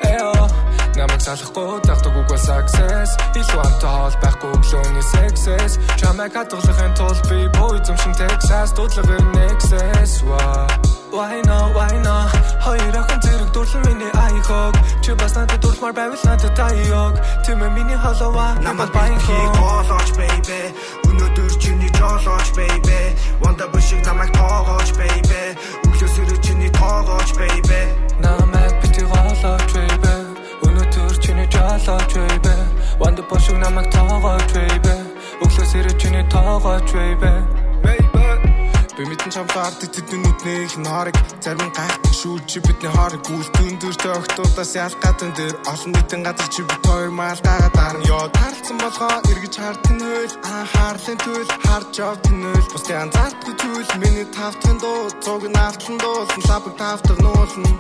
намайг салахгүй тагдаг үгүй success. Илүү амтай хоол байхгүй өглөөний sexes чамайг хадгалахын тулд би боо эзэмшин Texas. Дуудлага nexus. Why? No why no хоёр ахын зэрэг дурлал миний айхог. Чи бас надад дурлмаар байвал надад таяог тийм миний холова намайг баяхийг голооч baby өнөөдөр чиний жолооч baby ванда бишиг намайг тоогооч baby өглөөс ирээ чиний тоогооч baby. Намайг бити голооч baby. Жолооч baby. Ванд бошиг намайг тоогооч baby. Өглөөс ирээд чиний тоогооч baby Би мэдэн чамтай ард тэдний нүдний их норыг зарим гайхдаг шүү чи бидний хоорыг гүйлтэн дөртэй октоудаас ялгаатан дээр олон нийтийн газар чи бит хоёр маал гагаад дарна. Ёо тарлцсан болгоо эргэж хардсан хөл анхаарлын төл харж явтын хөл бусдын анзаардгүй зүйл миний тавтын дуу цуг наавтлан дуулсан лабыг тавтаг нуулна.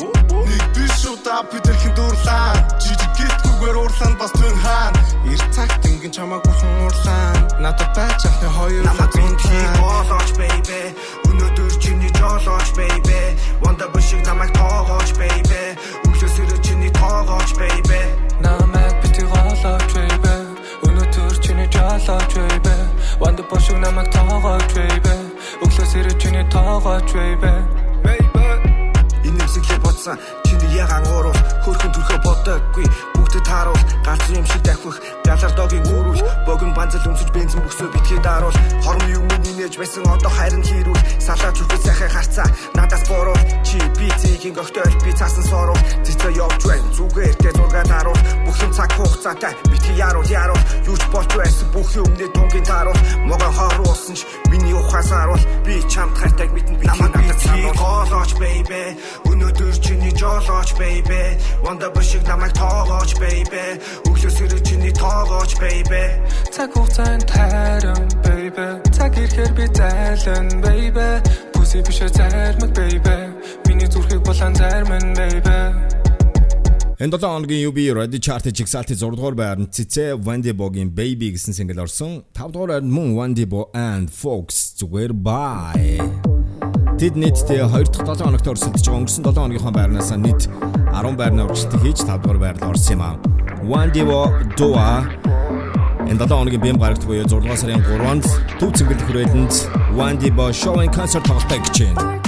Нэг биш шүү та бидэрхэн дуурлаа жижиг гитгүүгээр уурлаа бас түн хаан ир цагт ингэн чамааг бурхан уурлаа надад байж ахны хоёр намайг зүүн болооч baby Өнөөдөр чиний жолооч baby. Ванда бишиг намайг тоогооч baby. Өглөөс ирээ чиний тоогооч baby. Намайг бити голооч baby. Өнөөдөр чиний жолооч baby. Ванда бишиг намайг тоогооч baby. Өглөөс ирээ чиний тоогооч baby. Baby авсан чиний ягаан уурал хөрхөн төрхөө бодоггүй бүгд тааруул галз юм шиг дахих. Галар догийн үүрүүл богино банзал өмсөж бензин бөхсөө битгий daarуул хорм юм нээж байсан одоо харин хийрүүл салаа зүрхээ сайхан харцаа. Надаас буруу чи би зигийн гогтойл би цаасан сороо цэцээ явж байна зүгээр тэ зургаа даруул бүх юм цаг хугацаатай битгий яруул яруул. Юуч болж байсан бүх юмны тунгийн даруул могоо харуулсан ч миний ухаасааруул би чамд хартаг мэдэн намайг надад санаа гоолооч baby өнөөдөр чиний жоолооч baby. Ванда бишиг намайг тоогооч baby. Өглөөс ирэх чиний тоогооч baby. Цаг хугацаанд тайран baby. Цаг ирэхээр би зайлан baby. Бүси биш зармаг baby. Миний зүрхийг булан зарман baby. Энэ 7 хоногийн UB Radio Chart-ийн жигсаалтын 6 дугаар байранд Цэцэ Wandy Bog-ийн Baby гэсэн single орсон. 5 дугаар байранд мөн Wandy Bo and Fox. Зүгээр bye. Тэд нийтдээ 2 дахь 7 хоногт өрсөлдөж байгаа өнгөрсөн 7 хоногийнхоо байрнаас нийт 10 байрны урагшлалт хийж 5 дугаар байранд орсон юм аа. Wandy Bo Dua Энэ 7 хоногийн бэм гарагт буюу 6 дугаар сарын 3-нд төв цэнгэлдэх хүрээлэнд Wandy Bo Show-ын концерт тоглохтой гэж байна.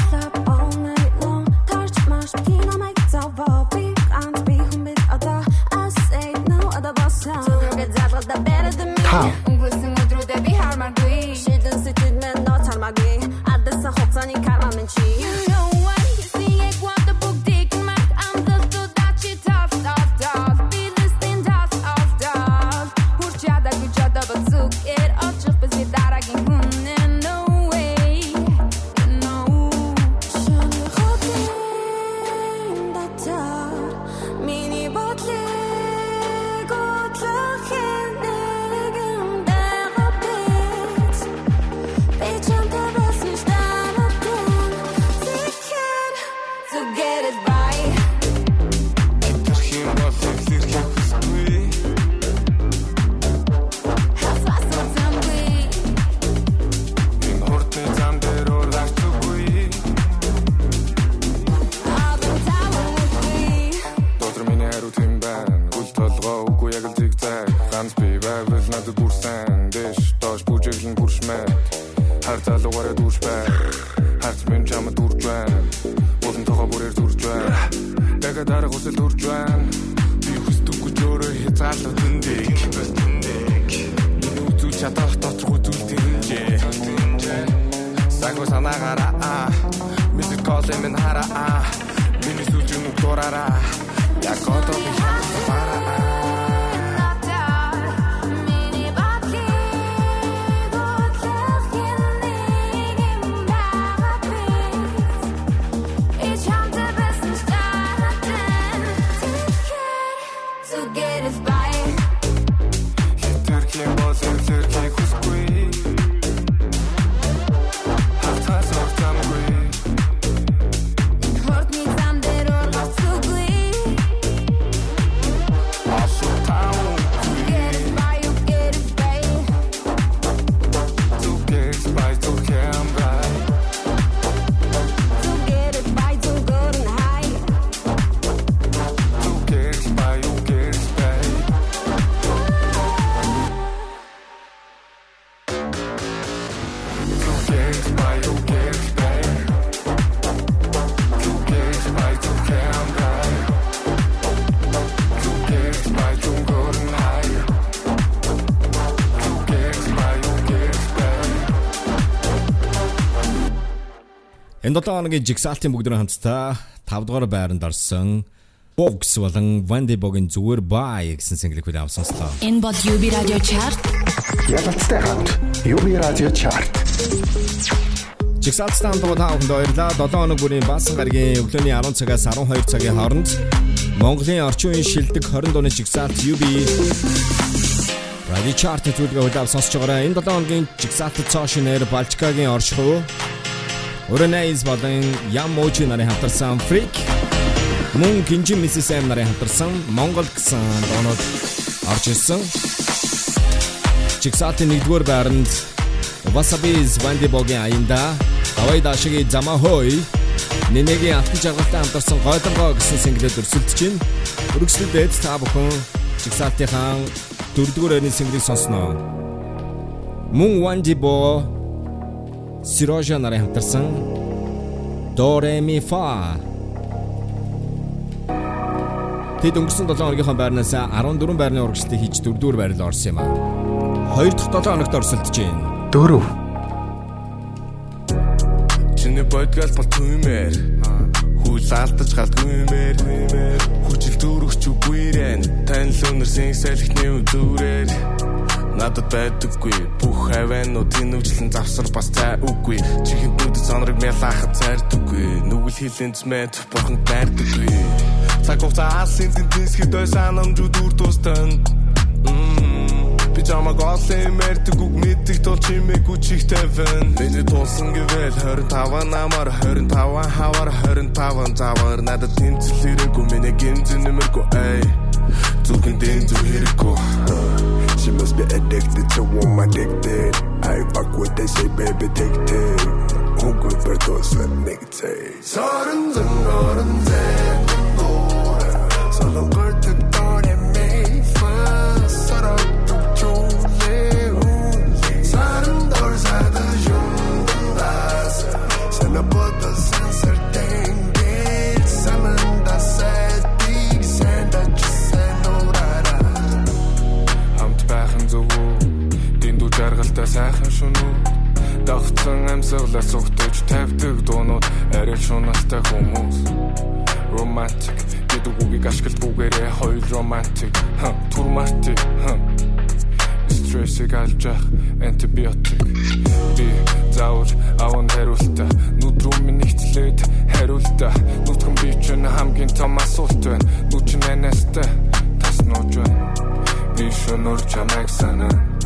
Энэ 7 хоногийн жигсаалтын бүгдний хамтдаа 5 дугаар байранд орсон Box болон Vandy Bog-ын зүгээр бай гэсэн single-ийг бид авсанслаа. Энэ бол UB Radio Chart. Ялцтай хамт UB Radio Chart. Жигсаалтын хамт тааханд баярлаа. 7 хоног бүрийн баасан гарагийн өглөөний 10 цагаас 12 цагийн хооронд Монголын орчин үеийн шилдэг 20 дууны жигсаалт UB Radio Chart зүйлгээ хөдөө сонсож байгаарай. Энэ 7 хоногийн жигсаалтад цоошин нэр Балчкагийн оршихуй Өрөнэйс болон Ямочи нарын хамтарсан Freak мөн Гинжи Mrs M нарын хамтарсан Монгол гэсэн доонод орж ирсэн. Чигсатын 1-р байранд Wasabi's Vandy Boгийн аянда Давай дашиги Замахой Нэнэгийн алтан жаргалтай хамтарсан Гойлонгоо гэсэн single-д өрсөлдөж байна. Өргөслөдөд та бүхэн Чигсалтынхаа 4-р байрны single-ийг сонсноо. Мөн Vandy Bo Сирожа нарын хамтарсан. Do Re Mi Fa Тэд өнгөрсөн 7 хоногийн байрнаас 14 байрны урагшлалтыг хийж 4-р байрлал орсон юм а. 2 дахь 7 хоногт орсолдож байна. 4 Чиний бодгал бол түмээр Хүл алдаж гaldгүй юмээр Хүчил дүүргч үгүйрэн Танил өнөр сэнсэлхний үзүүрээр Надад байдаггүй. Бүх хаваанууд тэнүүжлэн завсар бас цай үгүй Чихэнд нүдэс онорыг мялахад цайрдаггүй Нүгэл хилэнц мэд бурхан дайрдаггүй Цаг хугацаа асын тэнтэсгэд ой санамжууд үр тустан Би чамаг олсон мэрдэг үг мэддэг тул чимээгүй чих тавин Миний тулсан гэвэл 25 намар 25 хавар 25 завар надад тэмцэл хэрэггүй миний гинзэн нэмэргүй эй. Зүгэн дэн зүг хэрэггүй She must be addicted to what I'm addicted. I fuck what they say, baby, take it. Who good for those that make it say? 서른 전 어른 된 Solo girl to thought it жаргалтай сайхан шүнүү давтсан амьсгалаас зүгтэж тавьдаг дуунууд арай шунастай хүмүүс. Romantic. Гэдэг үгийг ашигладгүйгээрээ хоёр romantic турматик стрессийг алж ах антибиотик би заавал аван хариултаа. Нүд рүү минь нэгтлээд хариултаа. Нүдхэн би ч хамгийн том асуулт байна. Нүд чинь анастай тас нууж байна. Би шөнөр чамайг санаа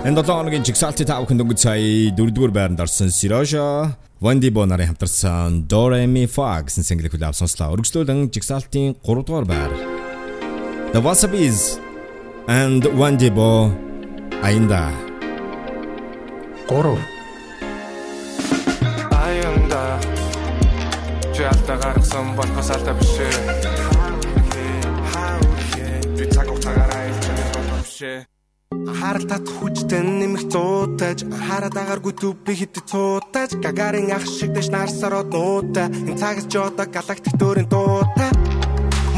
Энэ 7 хоногийн жигсаалтын тав хүн дөнгөж сая 4-р байранд орсон Сирожа Вандибо нарын хамтарсан Do Re Mi Fa гэсэн single хүлээв сонслоо. Өргөжлүүлэн жигсаалтын 3-р байр. The Wasabis and Wandibo Ainda 3 аянда чи алдаа гаргасан болохоос алдаа биш. Ээ би цаг хугацаагаараа илчээс болох биш. ээ Харал тат хүчтэй нэмэх зуутаж хараад агааргүй төв хит цуутаж гагарын ах шиг дэш нарсараад нуута энэ цагс одоо галактик дөөрийн дуута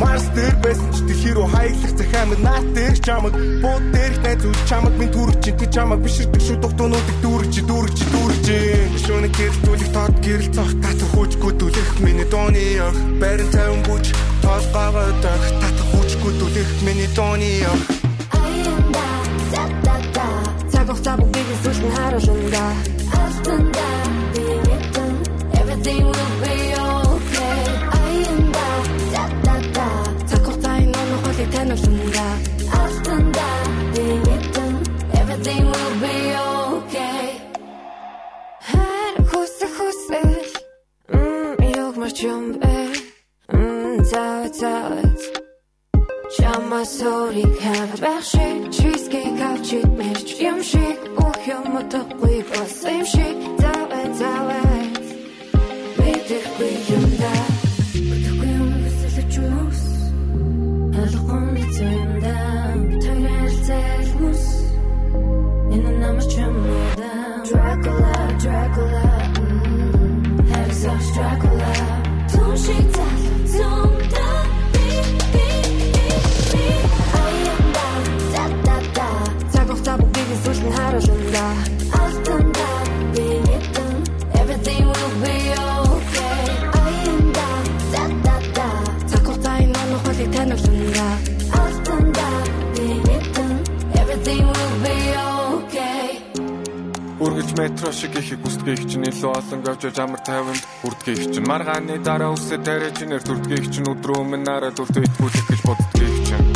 Марс дээр байсан ч дэлхий рүү хаяглах захаамд наад дээр чамаг бууд дээр найз үл чамаг минь түрч чи чамаг биширдэг шүү дугтуунуудыг дүүрч дүүрч дүүрч. Шөнө гэрэлтүүлэх тод гэрэлцэх татах хүчгүй түлэх миний дууны ог барин тавин бүч толгоогоо дөх татах хүчгүй түлэх миний дууны ог Цаг хугацаа бүгдийг сүлтэн харуулна Алтанда би мэдэн everything will be okay. Аянда да. Да да Цаг хугацааны нуун хөлийг таниулна Алтанда би мэдэн everything will be okay. Хэр хүсэ хүсэл. Мм яг маш юм бэ? Мм цаа цаа Чама сорик хавар байх шиг Cheesecake авч идмэж юм шиг Бүх юм илүү олон гавж амар тайван үрдгийг чинь. Маргааны дараа үсээ тариачнэр дүрдгийг чинь өдрөө минь нараад үрд итгүүлэх гэж боддгийг чинь.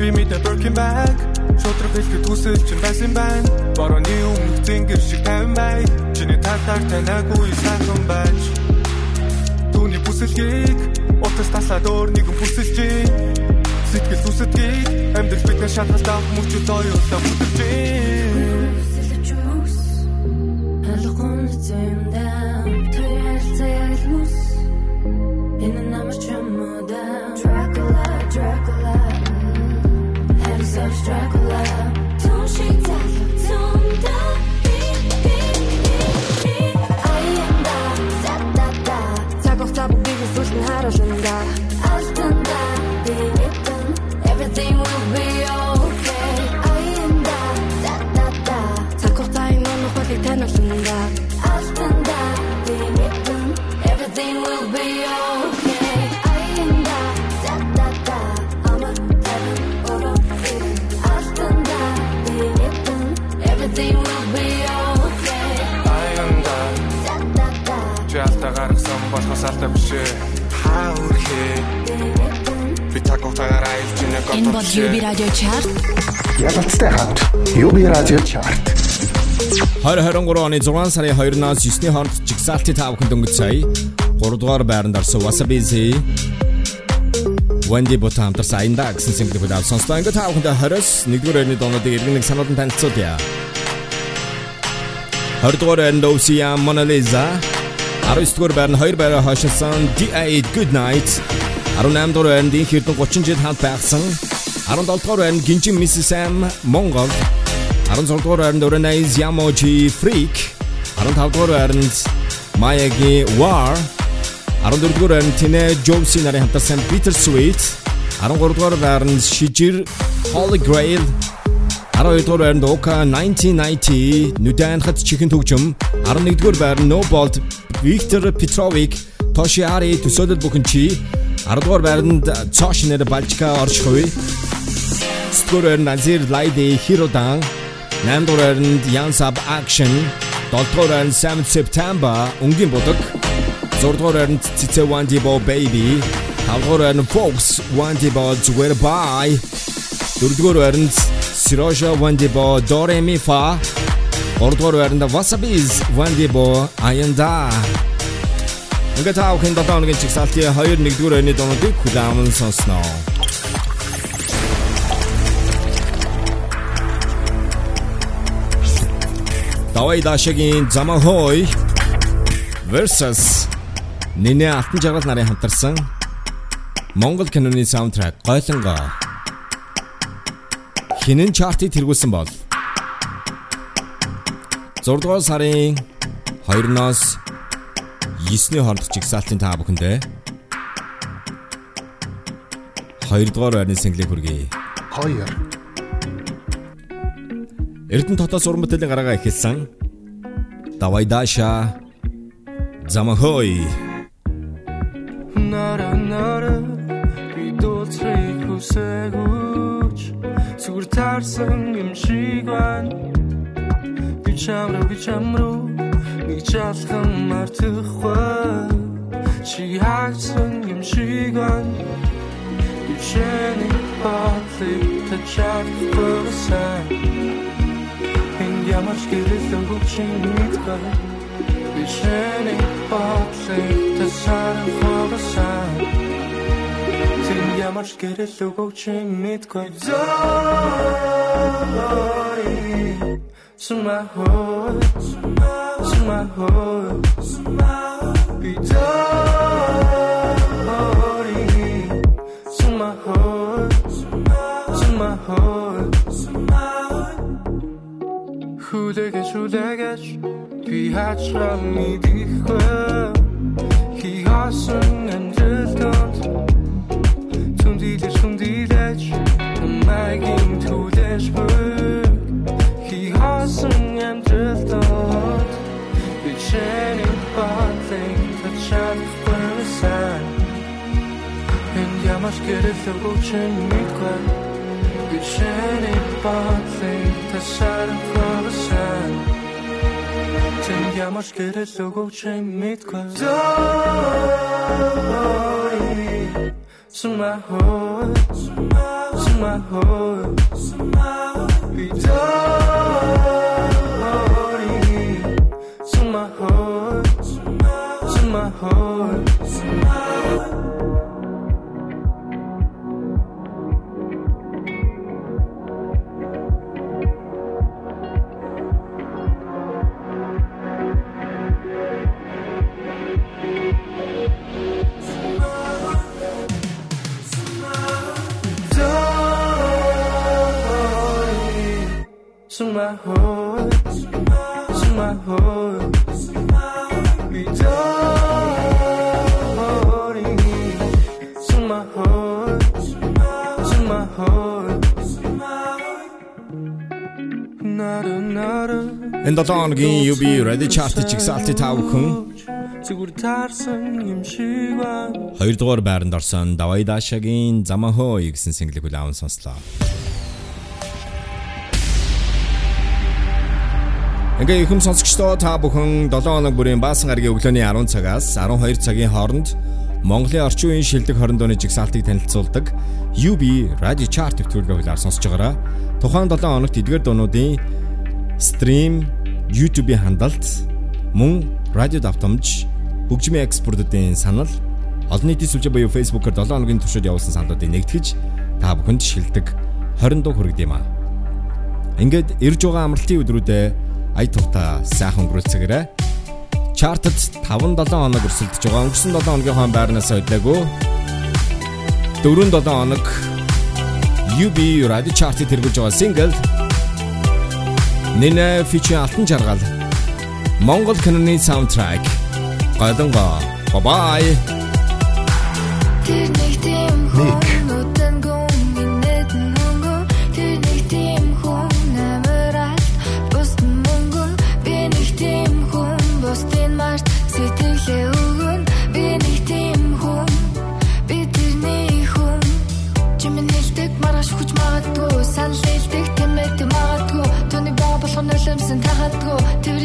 Би мэдээ broken back Шодрог хэлэхэд хүсэл чинь байсан байна. Борооны өмнөх зингэр шиг тайван бай. Чиний татар танаагүй сайхан байж. Түүний бүсэлгийг Утас таслаад өөр нэгэн бүсэлж Сэтгэл үсэтгийг Амьдрал бид нар шалгалт авах мөчөд оюутаа бүдэрж болохоос алдаа биш ээ Хаа үрхээ Би хугацаагаар аялж нэг Энэ бол UB радио чарт. Ялцтай хамт UB радио чарт. 2023 оны 6 сарын 2-наас 9-ний хооронд жигсаалтын тав хүн дөнгөж сая 3 дугаар байранд орсон Wasabi-зи Wendy Bota хамтарсан аянда гэсэн single бүлээг сонслоо. Ингээд тав хүнд 20-с 1-р байрны доонуудыг иргэн нэг сануулсан танилцуулъя. 20 дугаар байранд Osia Mona Lisa 19 дугаар байранд 2 байраа хашилсан D8 Good Night 18 дугаар байранд инх эрдэн 30 жил хамт байгсан 17 дугаар байранд Гинжин Mrs Sam Монгол 16 дугаар байранд Oranais Yamoji Freak 15 дугаар байранд Mayagi War 14 дугаар байранд Tine Josie нарын хамтарсан Bittersweet 13 дугаар байранд Shijir Holy Grail 12 дугаар байранд Oka 1990 Нүдэнхат чихэн төгжим 11 дугаар байранд No Bolt Victor Petrovic Toshiari төсөөлөл бүхэн чи 10 дугаар байранд Цош нэр Балчка оршихуй 9 дугаар байранд Azir Lady Hirodan 8 дугаар байранд Yansab Action 7 дугаар байранд 7 September өнгийн будаг 6 дугаар байранд Цицэ Wandibo Baby 5 дугаар байранд Fox Wandibo Where By 4 дугаар байранд Siroja Wandibo Dore Mi Fa 3 дугаар байранд Wasabi's Wandibo Ayanda Ингээд таа хэн дотоо нэг чигсалтын 2 1-р байрны дуунуудыг хүлээвэн сонсноо. Давай дашагийн Замахой versus Нинэ Алтан жаргал нарын хамтарсан Монгол киноны саундтрак Гойлонго Хинэн чартыг тэргүүлсэн бол 6 дугаар сарын 2-оос 9-ний хооронд чигсалтын та бүхэндээ 2 дугаар байрны single хүргэе. 2 Эрдэнэ дотоос уран бүтээлийн гараага эхэлсэн. Давай даша. Замахой. Нара нара би дуулахыг хүсэгүүч Сүр таарсан юм шиг байна Би чамруу би чамруу нэг жалхан мартахгүй Чи хаагсан юм шиг байна Би чэний бодлыг тачаахгүй Энд ямар ч гэрэл өгч мэдгүй Би чэний бодлыг тачаахгүй Тэн ямар ч гэрэл өгч мэдгүй Зорий To my heart, to my heart, be darling. To my heart, to my heart. Хүлэгэж хүлэгэж би хачрал мэдихгүй хи хасан амжилтанд түндилж түндилж намайг түлэж бүр хи хасан амжилтанд би чэний бодлыг тачаахгүй сан энэ ямар ч гэрэл өгч мэдгүй би чэний бодлыг тачаахгүй сан ямар ч гэрэл өгөөч юм мэдгүй Summa hood, summa hood, be horse. So my home Энэ 7 хоногийн UB Ready Chart-ийг чигсалтыг тав хүн Зүгээр таарсан юм шиг байна. 2 дугаар байранд орсон Давай Дашагийн Замахо гэсэн single-ийг хүлээн сонслоо. Ингээ ихэм сонсогчдоо та бүхэн 7 хоног бүрийн баасан гарагийн өглөөний 10 цагаас 12 цагийн хооронд Монголын орчин үеийн шилдэг 20 дууны жигсаалтыг танилцуулдаг UB Radio Chart нэвтрүүлгээ хүлээн сонсож байгаараа тухайн 7 хоногт эдгээр дуунуудын стрим YouTube-ийн хандалт мөн радио давтамж хөгжмийн экспортуудын санал олон нийтийн сүлжээ буюу Facebook-оор 7 хоногийн туршид явуулсан саналуудыг нэгтгэж та бүхэнд шилдэг 20 дуу хүргэж юм аа. Ингээд ирж байгаа амралтын өдрүүдэд ая тухта сайхан өнгөрүүлцгээрэй. Чартад 5-7 хоног өрсөлдөж байгаа. Өнгөрсөн 7 хоногийн хон байрнаас өдлөөгөө 4-7 хоног UB Radio Chart-ийг тэргүүлж байгаа single Нина фичи алтан жаргал. Монгол киноны саундтрек. Гаданга бай Тэр нэг болгон нулимсэн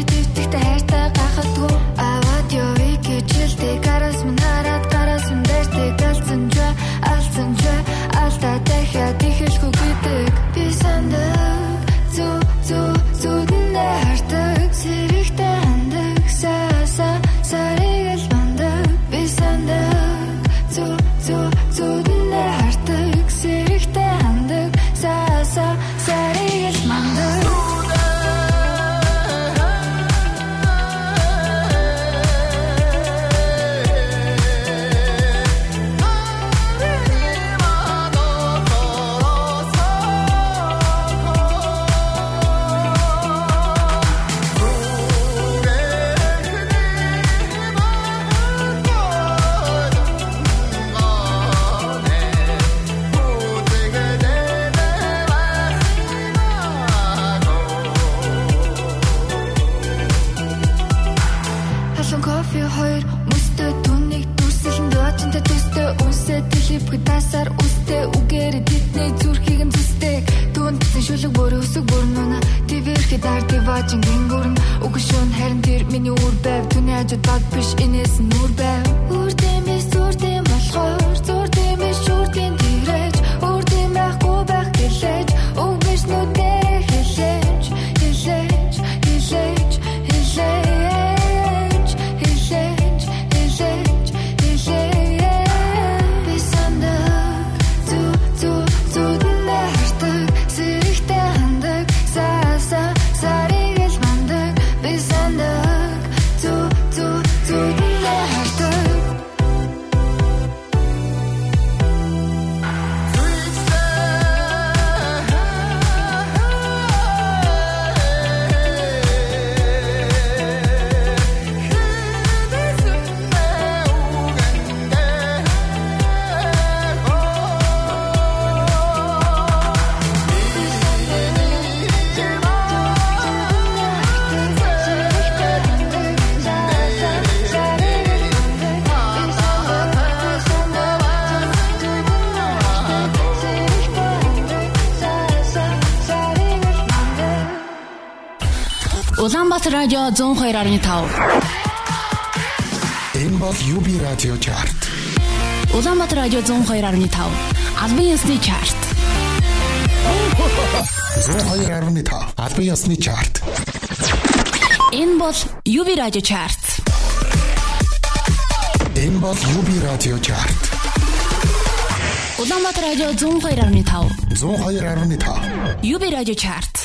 радио 102.5. Энэ бол UB радио чарт. Улаанбаатар радио 102.5. Албан ёсны чарт. 102.5 албан ёсны чарт. Энэ бол UB радио чарт. Энэ бол UB радио чарт. Улаанбаатар радио 102.5. 102.5 UB радио чарт.